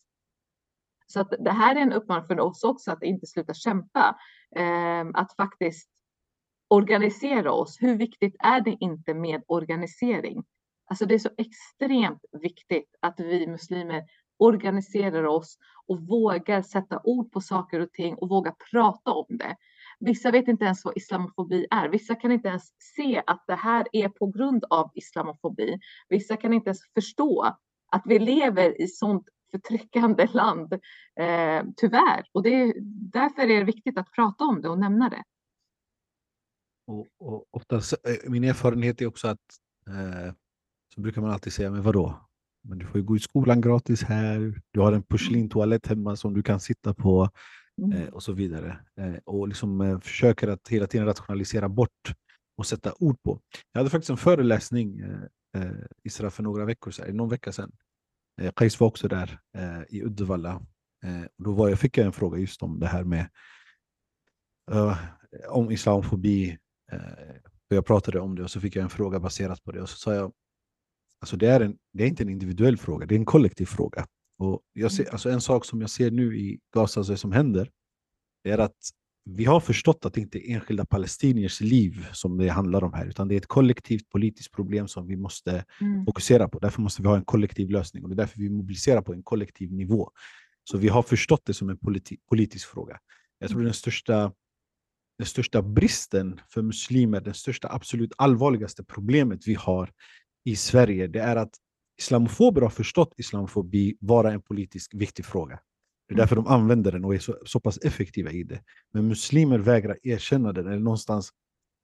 Så att det här är en uppmaning för oss också att inte sluta kämpa, eh, att faktiskt organisera oss. Hur viktigt är det inte med organisering? Alltså det är så extremt viktigt att vi muslimer organiserar oss och vågar sätta ord på saker och ting och vågar prata om det. Vissa vet inte ens vad islamofobi är. Vissa kan inte ens se att det här är på grund av islamofobi. Vissa kan inte ens förstå att vi lever i sånt förtryckande land, eh, tyvärr. Och det är, därför är det viktigt att prata om det och nämna det. Och, och oftast, eh, min erfarenhet är också att eh, så brukar man alltid säga, men vadå? Men du får ju gå i skolan gratis här, du har en porslintoalett hemma som du kan sitta på Mm. eh, och så vidare. Eh, och liksom eh, försöker att hela tiden rationalisera bort och sätta ord på. Jag hade faktiskt en föreläsning eh, eh, Isra för några veckor sedan, någon vecka sedan. Eh, Kais var också där i Uddevalla. Och då var jag, fick jag en fråga just om det här med om islamofobi. Eh, och jag pratade om det och så fick jag en fråga baserat på det. Och så sa jag, alltså det, är en, det är inte en individuell fråga, det är en kollektiv fråga. Och jag ser, alltså en sak som jag ser nu i Gaza, alltså som händer, är att vi har förstått att det inte är enskilda palestiniers liv som det handlar om här, utan det är ett kollektivt politiskt problem som vi måste Mm. fokusera på. Därför måste vi ha en kollektiv lösning och det är därför vi mobiliserar på en kollektiv nivå. Så vi har förstått det som en politi politisk fråga. Jag tror den största, den största bristen för muslimer, den största absolut allvarligaste problemet vi har i Sverige, det är att islamofober har förstått islamofobi vara en politiskt viktig fråga. Det är därför de använder den och är så, så pass effektiva i det. Men muslimer vägrar erkänna den eller någonstans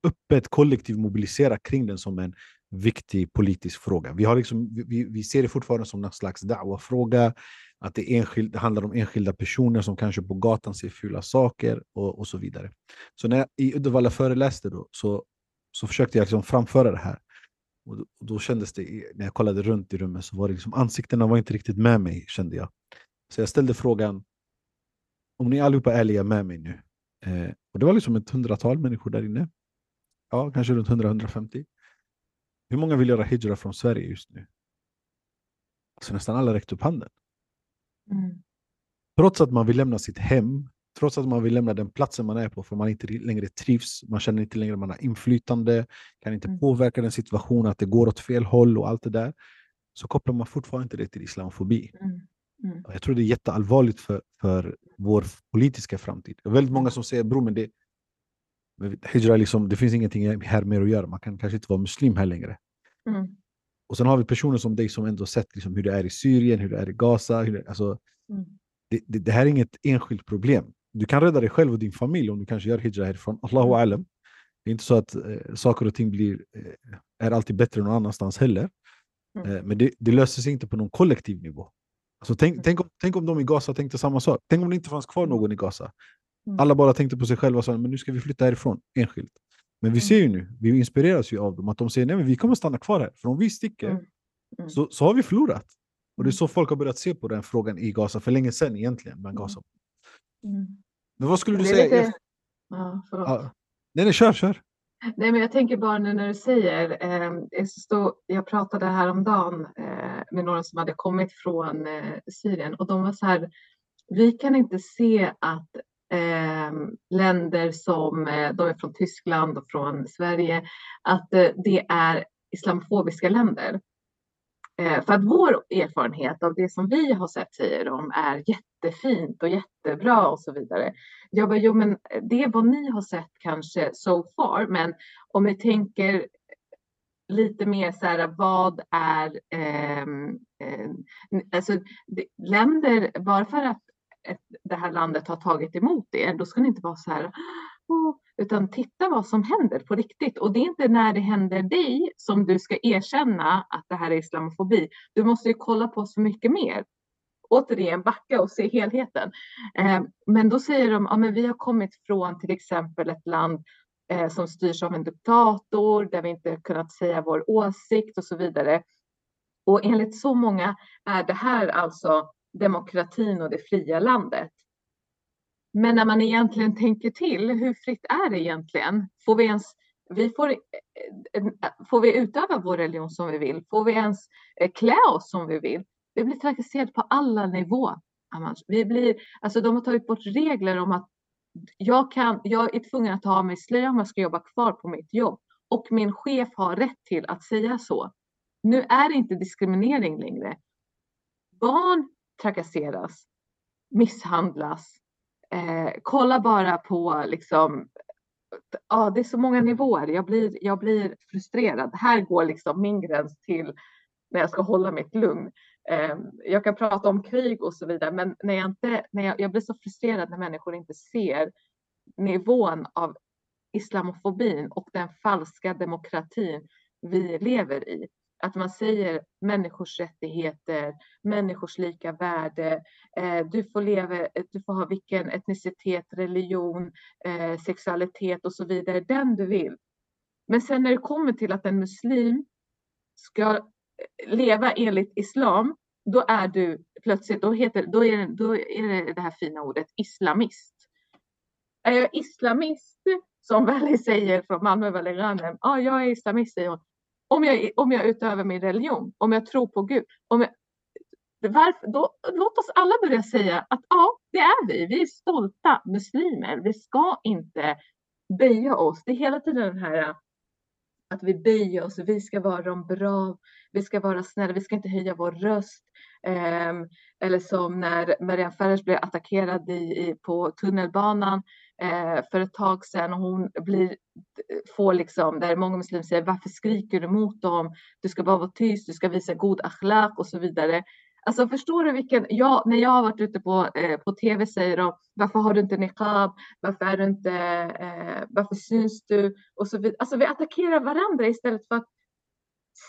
öppet kollektivt mobilisera kring den som en viktig politisk fråga. Vi, har liksom, vi, vi ser det fortfarande som någon slags da'wa-fråga, att det, enskild, det handlar om enskilda personer som kanske på gatan ser fula saker och, och så vidare. Så när jag i Uddevalla föreläste då, så, så försökte jag liksom framföra det här. Och då, och då kändes det, när jag kollade runt i rummet, så var det liksom, ansiktena var inte riktigt med mig, kände jag. Så jag ställde frågan, om ni allihopa är ärliga med mig nu. Eh, och det var liksom ett hundratal människor där inne. Ja, kanske runt 100-150. Hur många vill göra hijra från Sverige just nu? Så nästan alla räckte upp handen. Mm. Trots att man vill lämna sitt hem, trots att man vill lämna den platsen man är på för man inte längre trivs, man känner inte längre att man har inflytande, kan inte Mm. påverka den situationen, att det går åt fel håll och allt det där, så kopplar man fortfarande inte det till islamofobi. Mm. Mm. Jag tror det är jätteallvarligt för, för vår politiska framtid. Det är väldigt många som säger bror, men det, hijra liksom, det finns ingenting här mer att göra, man kan kanske inte vara muslim här längre. Mm. Och sen har vi personer som dig som ändå sett liksom hur det är i Syrien, hur det är i Gaza. Hur det, alltså, Mm. det, det, det här är inget enskilt problem. Du kan rädda dig själv och din familj om du kanske gör hijra härifrån. Allahu Mm. alam. Det är inte så att eh, saker och ting blir, eh, är alltid bättre någon annanstans heller. Mm. Eh, men det, det löser sig inte på någon kollektiv nivå. Alltså, tänk, tänk, om, tänk om de i Gaza tänkte samma sak. Tänk om det inte fanns kvar någon i Gaza. Mm. Alla bara tänkte på sig själva och sa men nu ska vi flytta härifrån enskilt. Men vi Mm. ser ju nu, vi inspireras ju av dem, att de säger nej men vi kommer stanna kvar här. För om vi sticker Mm. Mm. så, så har vi förlorat. Och det är Mm. så folk har börjat se på den frågan i Gaza för länge sedan egentligen. Bland Mm. Gaza. Mm. Men vad skulle du säga? lite- Ja, förlåt. Ja. Nej, nej, kör, kör. Nej, men jag tänker bara nu när du säger, eh, jag stod- jag pratade häromdagen eh, med några som hade kommit från eh, Syrien och de var så här, vi kan inte se att eh, länder som, eh, de är från Tyskland och från Sverige, att eh, det är islamofobiska länder. Eh, för att vår erfarenhet av det som vi har sett, säger de, är jättefint och jättebra och så vidare. Jag bara, jo men eh, det är vad ni har sett kanske so far, men om vi tänker lite mer så här, vad är, eh, alltså länder, bara för att det här landet har tagit emot er, då ska ni inte vara så här, utan titta vad som händer på riktigt. Och det är inte när det händer dig som du ska erkänna att det här är islamofobi. Du måste ju kolla på så mycket mer. Återigen backa och se helheten. Eh, men då säger de, ja men vi har kommit från till exempel ett land eh, som styrs av en diktator, där vi inte kunnat säga vår åsikt och så vidare. Och enligt så många är det här alltså demokratin och det fria landet. Men när man egentligen tänker till, hur fritt är det egentligen? Får vi ens, vi får, eh, får vi utöva vår religion som vi vill? Får vi ens eh, klä oss som vi vill? Vi blir trakasserade på alla nivåer. Vi blir, alltså de har tagit bort regler om att jag, kan, jag är tvungen att ta av mig slöja om jag ska jobba kvar på mitt jobb. Och min chef har rätt till att säga så. Nu är det inte diskriminering längre. Barn trakasseras, misshandlas. Eh, kolla bara på liksom, ja det är så många nivåer. Jag blir, jag blir frustrerad. Här går liksom min gräns till när jag ska hålla mitt lugn. Eh, jag kan prata om krig och så vidare, men när jag inte, när jag, jag blir så frustrerad när människor inte ser nivån av islamofobin och den falska demokratin vi lever i. Att man säger människors rättigheter, människors lika värde, eh, du får leva, du får ha vilken etnicitet, religion, eh, sexualitet och så vidare, den du vill. Men sen när det kommer till att en muslim ska leva enligt islam, då är du plötsligt, då, heter, då, är, det, då är det det här fina ordet islamist. Är jag islamist, som Valley säger från Malmö, Valley Ghanem, ja, jag är islamist, säger hon. Om jag, om jag utövar min religion, om jag tror på Gud, om jag, varför, då, låt oss alla börja säga att ja, det är vi. Vi är stolta muslimer. Vi ska inte böja oss. Det är hela tiden den här att vi böjer oss. Vi ska vara de bra. Vi ska vara snälla. Vi ska inte höja vår röst. Eh, eller som när Maria Ferres blev attackerad i, i, på tunnelbanan Eh, för ett tag sedan. Och hon blir, får liksom, där många muslimer säger varför skriker du mot dem? Du ska bara vara tyst, du ska visa god akhlaq och så vidare. Alltså förstår du vilken, ja, när jag har varit ute på, eh, på tv säger de varför har du inte niqab, varför är du inte, eh, varför syns du och så vidare. Alltså vi attackerar varandra istället för att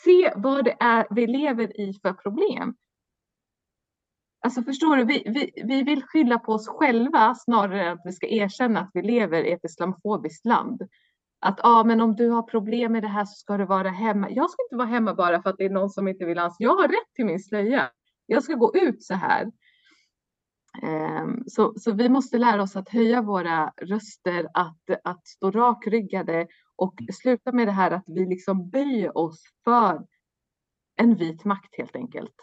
se vad det är vi lever i för problem. Alltså förstår du, vi, vi, vi vill skylla på oss själva snarare än att vi ska erkänna att vi lever i ett islamofobiskt land. Att ah, men om du har problem med det här så ska du vara hemma. Jag ska inte vara hemma bara för att det är någon som inte vill ans. Jag har rätt till min slöja. Jag ska gå ut så här. Ehm, så, så vi måste lära oss att höja våra röster, att, att stå rakryggade och sluta med det här att vi liksom böjer oss för en vit makt helt enkelt.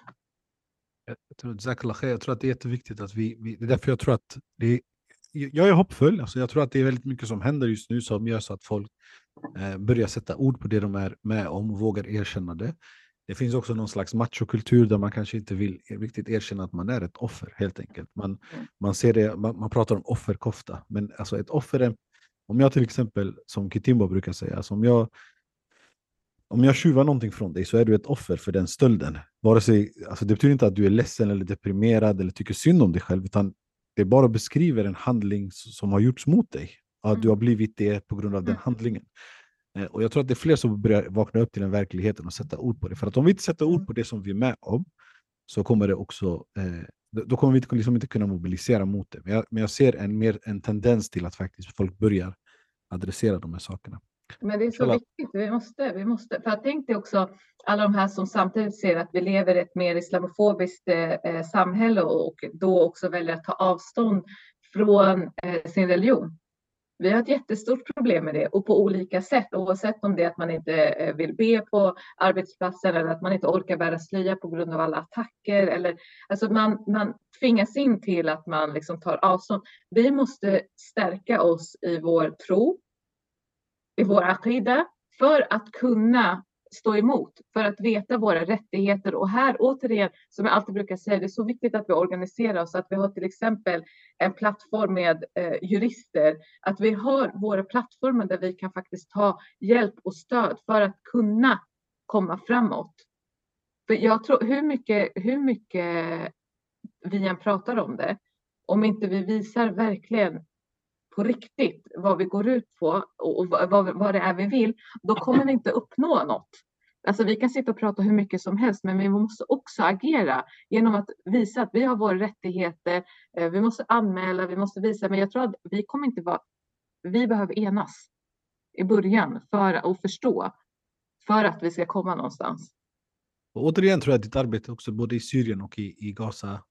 Jag tror, jag tror att det är jätteviktigt att vi, vi det är därför jag tror att det är, jag är hoppfull, alltså jag tror att det är väldigt mycket som händer just nu som gör så att folk eh, börjar sätta ord på det de är med om och vågar erkänna det. Det finns också någon slags machokultur där man kanske inte vill riktigt erkänna att man är ett offer helt enkelt. Man, man, ser det, man, man pratar om offerkofta, men alltså ett offer är, om jag till exempel, som Kitimbo brukar säga, alltså om jag om jag tjuvar någonting från dig så är du ett offer för den stölden. Vare sig, alltså det betyder inte att du är ledsen eller deprimerad eller tycker synd om dig själv, utan det bara beskriver en handling som har gjorts mot dig. Att du har blivit det på grund av den handlingen. Eh, och jag tror att det är fler som börjar vakna upp till den verkligheten och sätta ord på det. För att om vi inte sätter ord på det som vi är med om, så kommer det också, eh, då kommer vi liksom inte kunna mobilisera mot det. Men jag, men jag ser en, mer, en tendens till att faktiskt folk börjar adressera de här sakerna. Men det är så viktigt, vi måste, vi måste, för jag tänkte också alla de här som samtidigt ser att vi lever i ett mer islamofobiskt eh, samhälle och då också väljer att ta avstånd från eh, sin religion. Vi har ett jättestort problem med det och på olika sätt, oavsett om det är att man inte eh, vill be på arbetsplatsen eller att man inte orkar bära slöja på grund av alla attacker. Eller, alltså man, man tvingas in till att man liksom tar avstånd. Vi måste stärka oss i vår tro, i vår akida, för att kunna stå emot, för att veta våra rättigheter. Och här återigen, som jag alltid brukar säga, det är så viktigt att vi organiserar oss, att vi har till exempel en plattform med eh, jurister, att vi har våra plattformar där vi kan faktiskt ta hjälp och stöd för att kunna komma framåt. För jag tror, hur mycket, hur mycket vi än pratar om det, om inte vi visar verkligen på riktigt vad vi går ut på och vad, vad det är vi vill, då kommer vi inte uppnå något. Alltså vi kan sitta och prata hur mycket som helst, men vi måste också agera genom att visa att vi har våra rättigheter. Eh, vi måste anmäla, vi måste visa, men jag tror att vi kommer inte vara, vi behöver enas i början för att förstå, för att vi ska komma någonstans. Och återigen tror jag att ditt arbete också både i Syrien och i, i Gaza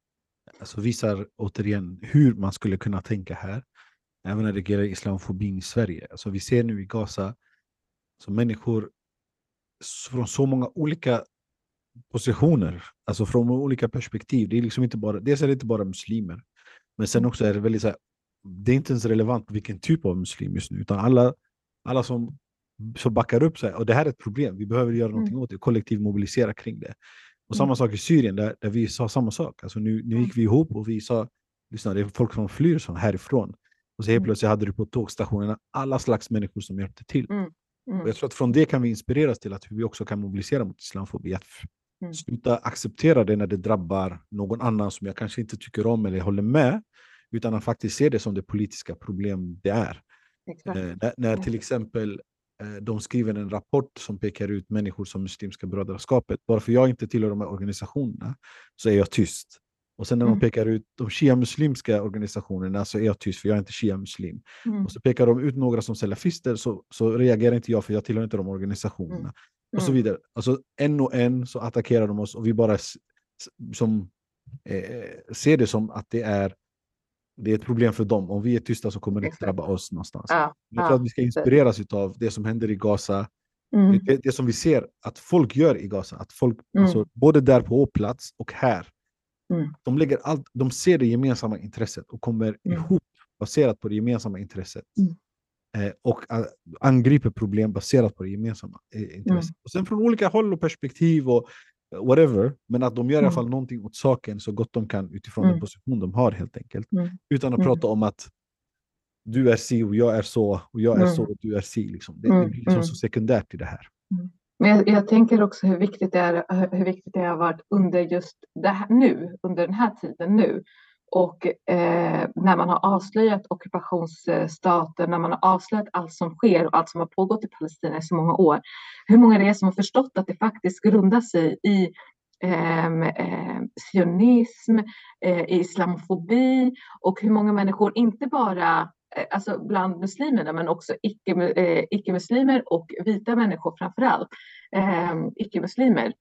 alltså visar återigen hur man skulle kunna tänka här. Även när det gäller islamofobin i Sverige. Alltså vi ser nu i Gaza så människor från så många olika positioner, alltså från olika perspektiv. Det är liksom inte bara, dels är det inte bara muslimer, men sen också är det väldigt så här, det är inte ens relevant vilken typ av muslim just nu, utan alla, alla som, som backar upp sig, och det här är ett problem, vi behöver göra någonting mm. åt det, kollektivt mobilisera kring det. Och samma mm. sak i Syrien, där, där vi sa samma sak. Alltså nu, nu gick vi ihop och vi sa, lyssna, det är folk som flyr från härifrån. Och så helt mm. plötsligt hade du på tågstationerna alla slags människor som hjälpte till. Mm. Mm. Jag tror att från det kan vi inspireras till att vi också kan mobilisera mot islamofobi. Att mm. sluta acceptera det när det drabbar någon annan som jag kanske inte tycker om eller håller med. Utan att faktiskt se det som det politiska problem det är. Eh, när, när, till exempel eh, de skriver en rapport som pekar ut människor som Muslimska brödraskapet. Bara för jag inte tillhör de här organisationerna så är jag tyst. Och sen när de mm. pekar ut de shia-muslimska organisationerna så är jag tyst för jag är inte shia-muslim. Mm. Och så pekar de ut några som salafister så, så reagerar inte jag för jag tillhör inte de organisationerna. Mm. Och så mm. vidare. Alltså en och en så attackerar de oss och vi bara som, eh, ser det som att det är, det är ett problem för dem. Om vi är tysta så kommer det inte drabba oss någonstans. Ja, jag tror ja. att vi ska inspireras av det som händer i Gaza. Mm. Det, det, som vi ser att folk gör i Gaza. Att folk, mm. alltså, både där på plats och här, Mm. De, lägger allt, de ser det gemensamma intresset och kommer mm. ihop baserat på det gemensamma intresset. Mm. Eh, och angriper problem baserat på det gemensamma eh, intresset. Mm. Och sen från olika håll och perspektiv och uh, whatever, men att de gör i alla mm. fall någonting åt saken så gott de kan utifrån den position de har helt enkelt. Utan att prata om att du är si och jag är så och jag är så och du är si. Liksom. Det, det blir liksom så sekundärt i det här. Men jag, jag, tänker också hur viktigt, det är, hur viktigt det har varit under just det här, nu, under den här tiden nu. Och eh, när man har avslöjat ockupationsstaten, när man har avslöjat allt som sker och allt som har pågått i Palestina i så många år. Hur många det är som har förstått att det faktiskt grundar sig i sionism, eh, sionism, eh, islamofobi och hur många människor, inte bara Eh, alltså bland muslimerna, men också eh, icke-muslimer icke och vita människor framför allt, ehm, icke-muslimer,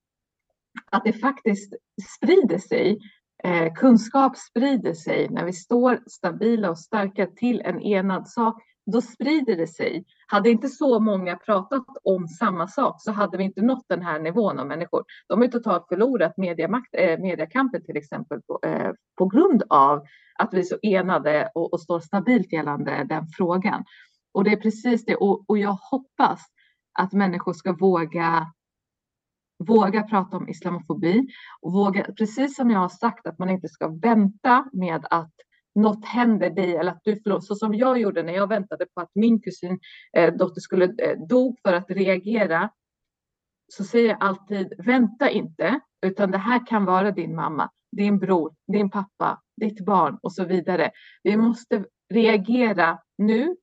att det faktiskt sprider sig. Eh, kunskap sprider sig när vi står stabila och starka till en enad sak. Då sprider det sig. Hade inte så många pratat om samma sak så hade vi inte nått den här nivån av människor. De har totalt förlorat mediamakt, eh, mediekampen till exempel på, eh, på grund av att vi är så enade och, och står stabilt gällande den frågan. Och det är precis det. Och, och jag hoppas att människor ska våga våga prata om islamofobi och våga, precis som jag har sagt, att man inte ska vänta med att något händer dig eller att du förlorar, så som jag gjorde när jag väntade på att min kusin eh, dotter skulle eh, dog för att reagera. Så säger jag alltid, vänta inte, utan det här kan vara din mamma, din bror, din pappa, ditt barn och så vidare. Vi måste reagera nu.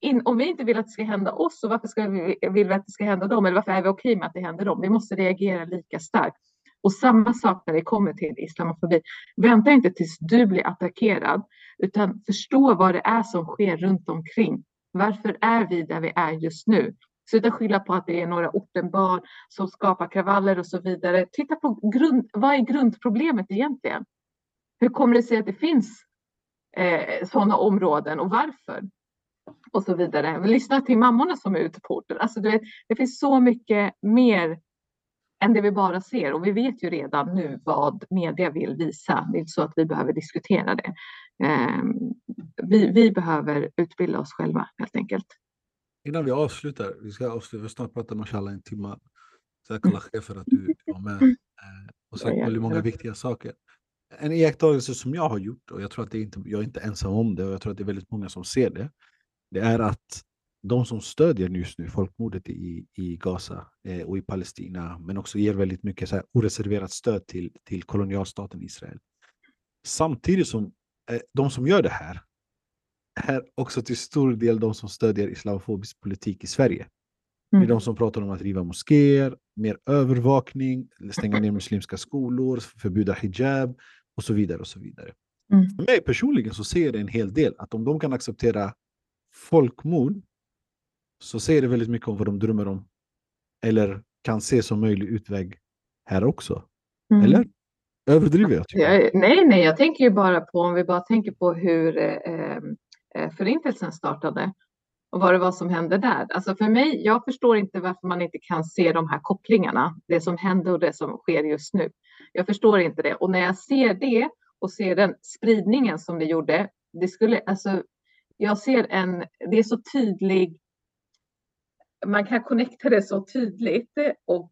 In, om vi inte vill att det ska hända oss, så varför ska vi, vill vi att det ska hända dem? Eller varför är vi okej med att det händer dem? Vi måste reagera lika starkt. Och samma sak när det kommer till islamofobi. Vänta inte tills du blir attackerad, utan förstå vad det är som sker runt omkring. Varför är vi där vi är just nu? Sluta skylla på att det är några ortenbarn som skapar kravaller och så vidare. Titta på grund, vad är grundproblemet egentligen? Hur kommer det sig att det finns eh, sådana områden och varför? och så vidare. Lyssna till mammorna som är ute på orten. Alltså, du vet, det finns så mycket mer än det vi bara ser och vi vet ju redan nu vad media vill visa. Det är inte så att vi behöver diskutera det. Eh, vi, vi behöver utbilda oss själva helt enkelt. Innan vi avslutar, vi ska avsluta, vi har snart pratat mashallah en timme. Tack Allah för att du var med eh, och sagt väldigt många viktiga saker. En iakttagelse som jag har gjort, och jag tror att det är inte, jag är inte ensam om det, och jag tror att det är väldigt många som ser det, det är att de som stödjer just nu folkmordet i, i Gaza eh, och i Palestina, men också ger väldigt mycket så här, oreserverat stöd till, till kolonialstaten Israel. Samtidigt som eh, de som gör det här är också till stor del de som stödjer islamofobisk politik i Sverige. Det är Mm. de som pratar om att riva moskéer, mer övervakning, stänga ner muslimska skolor, förbjuda hijab och så vidare. och så vidare. Mm. För mig personligen så ser det en hel del att om de kan acceptera folkmord så säger det väldigt mycket om vad de drömmer om eller kan se som möjlig utväg här också. Mm. Eller? Överdriver jag? Tycker. Jag, nej, nej, jag tänker ju bara på om vi bara tänker på hur eh, eh, förintelsen startade och vad det var som hände där. Alltså för mig, jag förstår inte varför man inte kan se de här kopplingarna, det som hände och det som sker just nu. Jag förstår inte det. Och när jag ser det och ser den spridningen som det gjorde, det skulle, alltså, jag ser en, det är så tydlig, man kan connecta det så tydligt och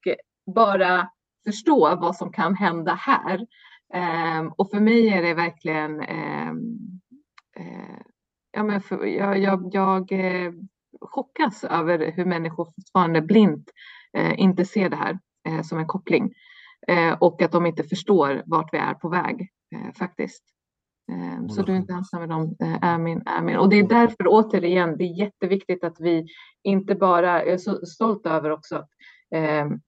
bara förstå vad som kan hända här. Ehm, och för mig är det verkligen, ehm, eh, ja, men för, jag, jag, jag eh, chockas över hur människor fortfarande blint eh, inte ser det här som en koppling. Och att de inte förstår vart vi är på väg faktiskt. Ehm, så Många du är inte ensam med dem, eh, Amin, Amin. Och det är därför återigen, det är jätteviktigt att vi inte bara, jag är så stolt över också, att, ehm,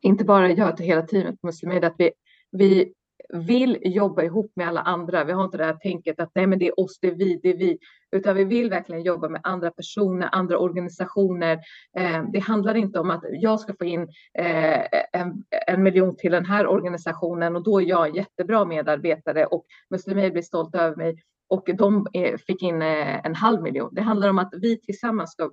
inte bara jag till hela teamet på Muslimed, att vi, vi vill jobba ihop med alla andra. Vi har inte det här tänket att nej, men det är oss, det är vi, det är vi, utan vi vill verkligen jobba med andra personer, andra organisationer. Eh, det handlar inte om att jag ska få in eh, en, en miljon till den här organisationen och då är jag en jättebra medarbetare och Muslimed blir stolt över mig och de eh, fick in eh, en halv miljon. Det handlar om att vi tillsammans ska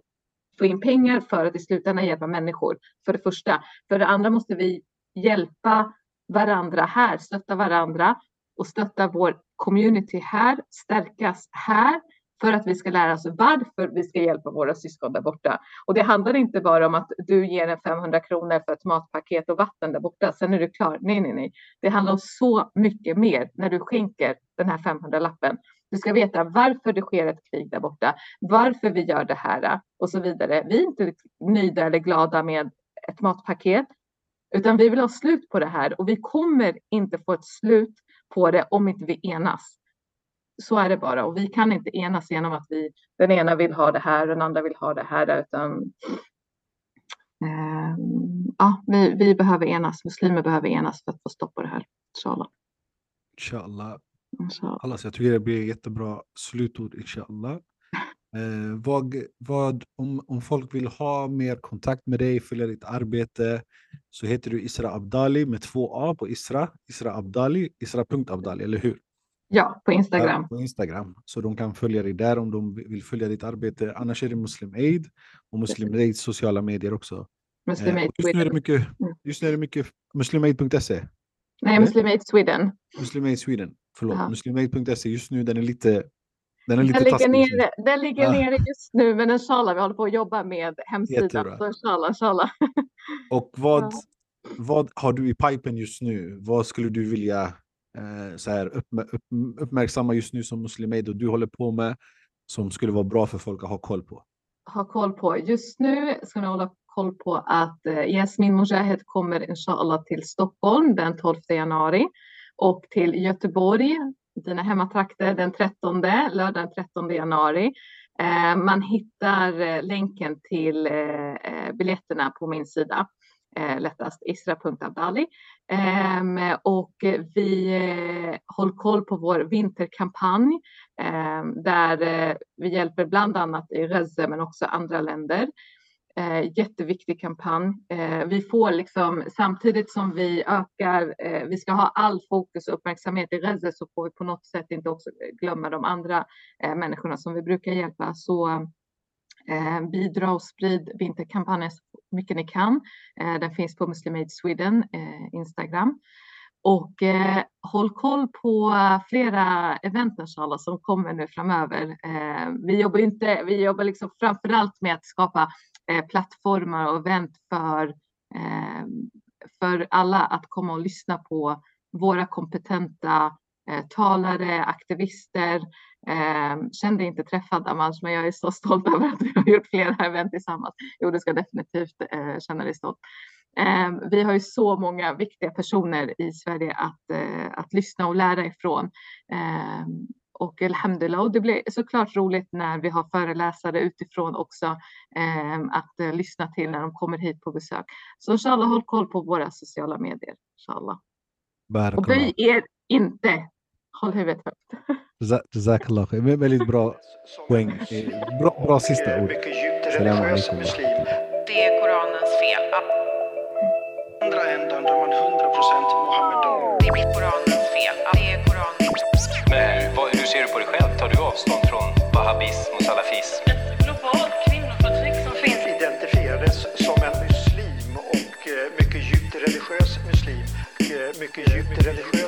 få in pengar för att i slutändan hjälpa människor. För det första. För det andra måste vi hjälpa varandra här, stötta varandra och stötta vår community här, stärkas här för att vi ska lära oss varför vi ska hjälpa våra syskon där borta. Och det handlar inte bara om att du ger en 500 kronor för ett matpaket och vatten där borta, sen är du klar. Nej, nej, nej. Det handlar om så mycket mer när du skänker den här 500-lappen. Du ska veta varför det sker ett krig där borta, varför vi gör det här och så vidare. Vi är inte nöjda eller glada med ett matpaket, utan vi vill ha slut på det här och vi kommer inte få ett slut på det om inte vi enas. Så är det bara och vi kan inte enas genom att vi, den ena vill ha det här och den andra vill ha det här utan eh, ja, vi, vi behöver enas, muslimer behöver enas för att få stopp på det här. Inshallah. Inshallah. Inshallah. Allah, så jag tycker det blir jättebra slutord, inshallah. Eh, vad, vad, om, om folk vill ha mer kontakt med dig, följa ditt arbete, så heter du Isra Abdali med två A på Isra. Isra Abdali, Isra.abdali, eller hur? Ja, på Instagram. På Instagram. Så de kan följa dig där om de vill följa ditt arbete. Annars är det Muslim Aid och Muslim Aids sociala medier också. Muslim Eh, Aid just, nu är det mycket, Mm. just nu är det mycket muslimaid.se. Nej? Muslim Aid Sweden. Muslim Aid Sweden. Förlåt, muslimaid.se. Just nu den är lite, den är lite Den ligger, nere, den ligger Ja. nere just nu, men inshallah, vi håller på att jobba med hemsidan. Så inshallah, inshallah. Och vad, Ja. vad har du i pipen just nu? Vad skulle du vilja eh, så här, uppmär, upp, uppmärksamma just nu som muslimaid och du håller på med som skulle vara bra för folk att ha koll på? ha koll på. Just nu ska ni hålla koll på att eh, Yasmin Mojahed kommer inshallah till Stockholm den 12 januari och till Göteborg, dina hemmatrakter, den 13, lördag den 13 januari. Eh, man hittar eh, länken till eh, eh, biljetterna på min sida. Eh, lättast isra.abdali. Ehm, och vi eh, håller koll på vår vinterkampanj eh, där eh, vi hjälper bland annat i Gaza men också andra länder. Eh, jätteviktig kampanj. Eh, vi får liksom samtidigt som vi ökar, eh, vi ska ha all fokus och uppmärksamhet i Reze så får vi på något sätt inte också glömma de andra eh, människorna som vi brukar hjälpa. Så eh, bidra och sprid vinterkampanjen så mycket ni kan. Eh, den finns på Muslim Aid Sweden eh, Instagram. Och eh, håll koll på flera event inshallah, som kommer nu framöver. Eh, vi jobbar, inte, vi jobbar liksom framförallt med att skapa eh, plattformar och event för, eh, för alla att komma och lyssna på våra kompetenta eh, talare, aktivister. Eh, känn dig inte träffad Amanj, men jag är så stolt över att vi har gjort flera event tillsammans. Jo, du ska definitivt eh, känna dig stolt. Eh, vi har ju så många viktiga personer i Sverige att, eh, att lyssna och lära ifrån. Eh, och alhamdulillah, och det blir såklart roligt när vi har föreläsare utifrån också ehm, att uh, lyssna till när de kommer hit på besök. Så inshallah håll koll på våra sociala medier. Inshallah. Och böj er inte. Håll huvudet högt. Jazakallah. Väldigt bra poäng. Bra, bra sista ord. Mycket djupt religiös muslim. Det är Koranens fel andra ändan där man 100% Mohammedan. Det avstånd från wahhabism och salafism? Ett globalt kvinnoförtryck som finns. Identifierades som en muslim och eh, mycket djupt religiös muslim. Eh, mycket djupt religiös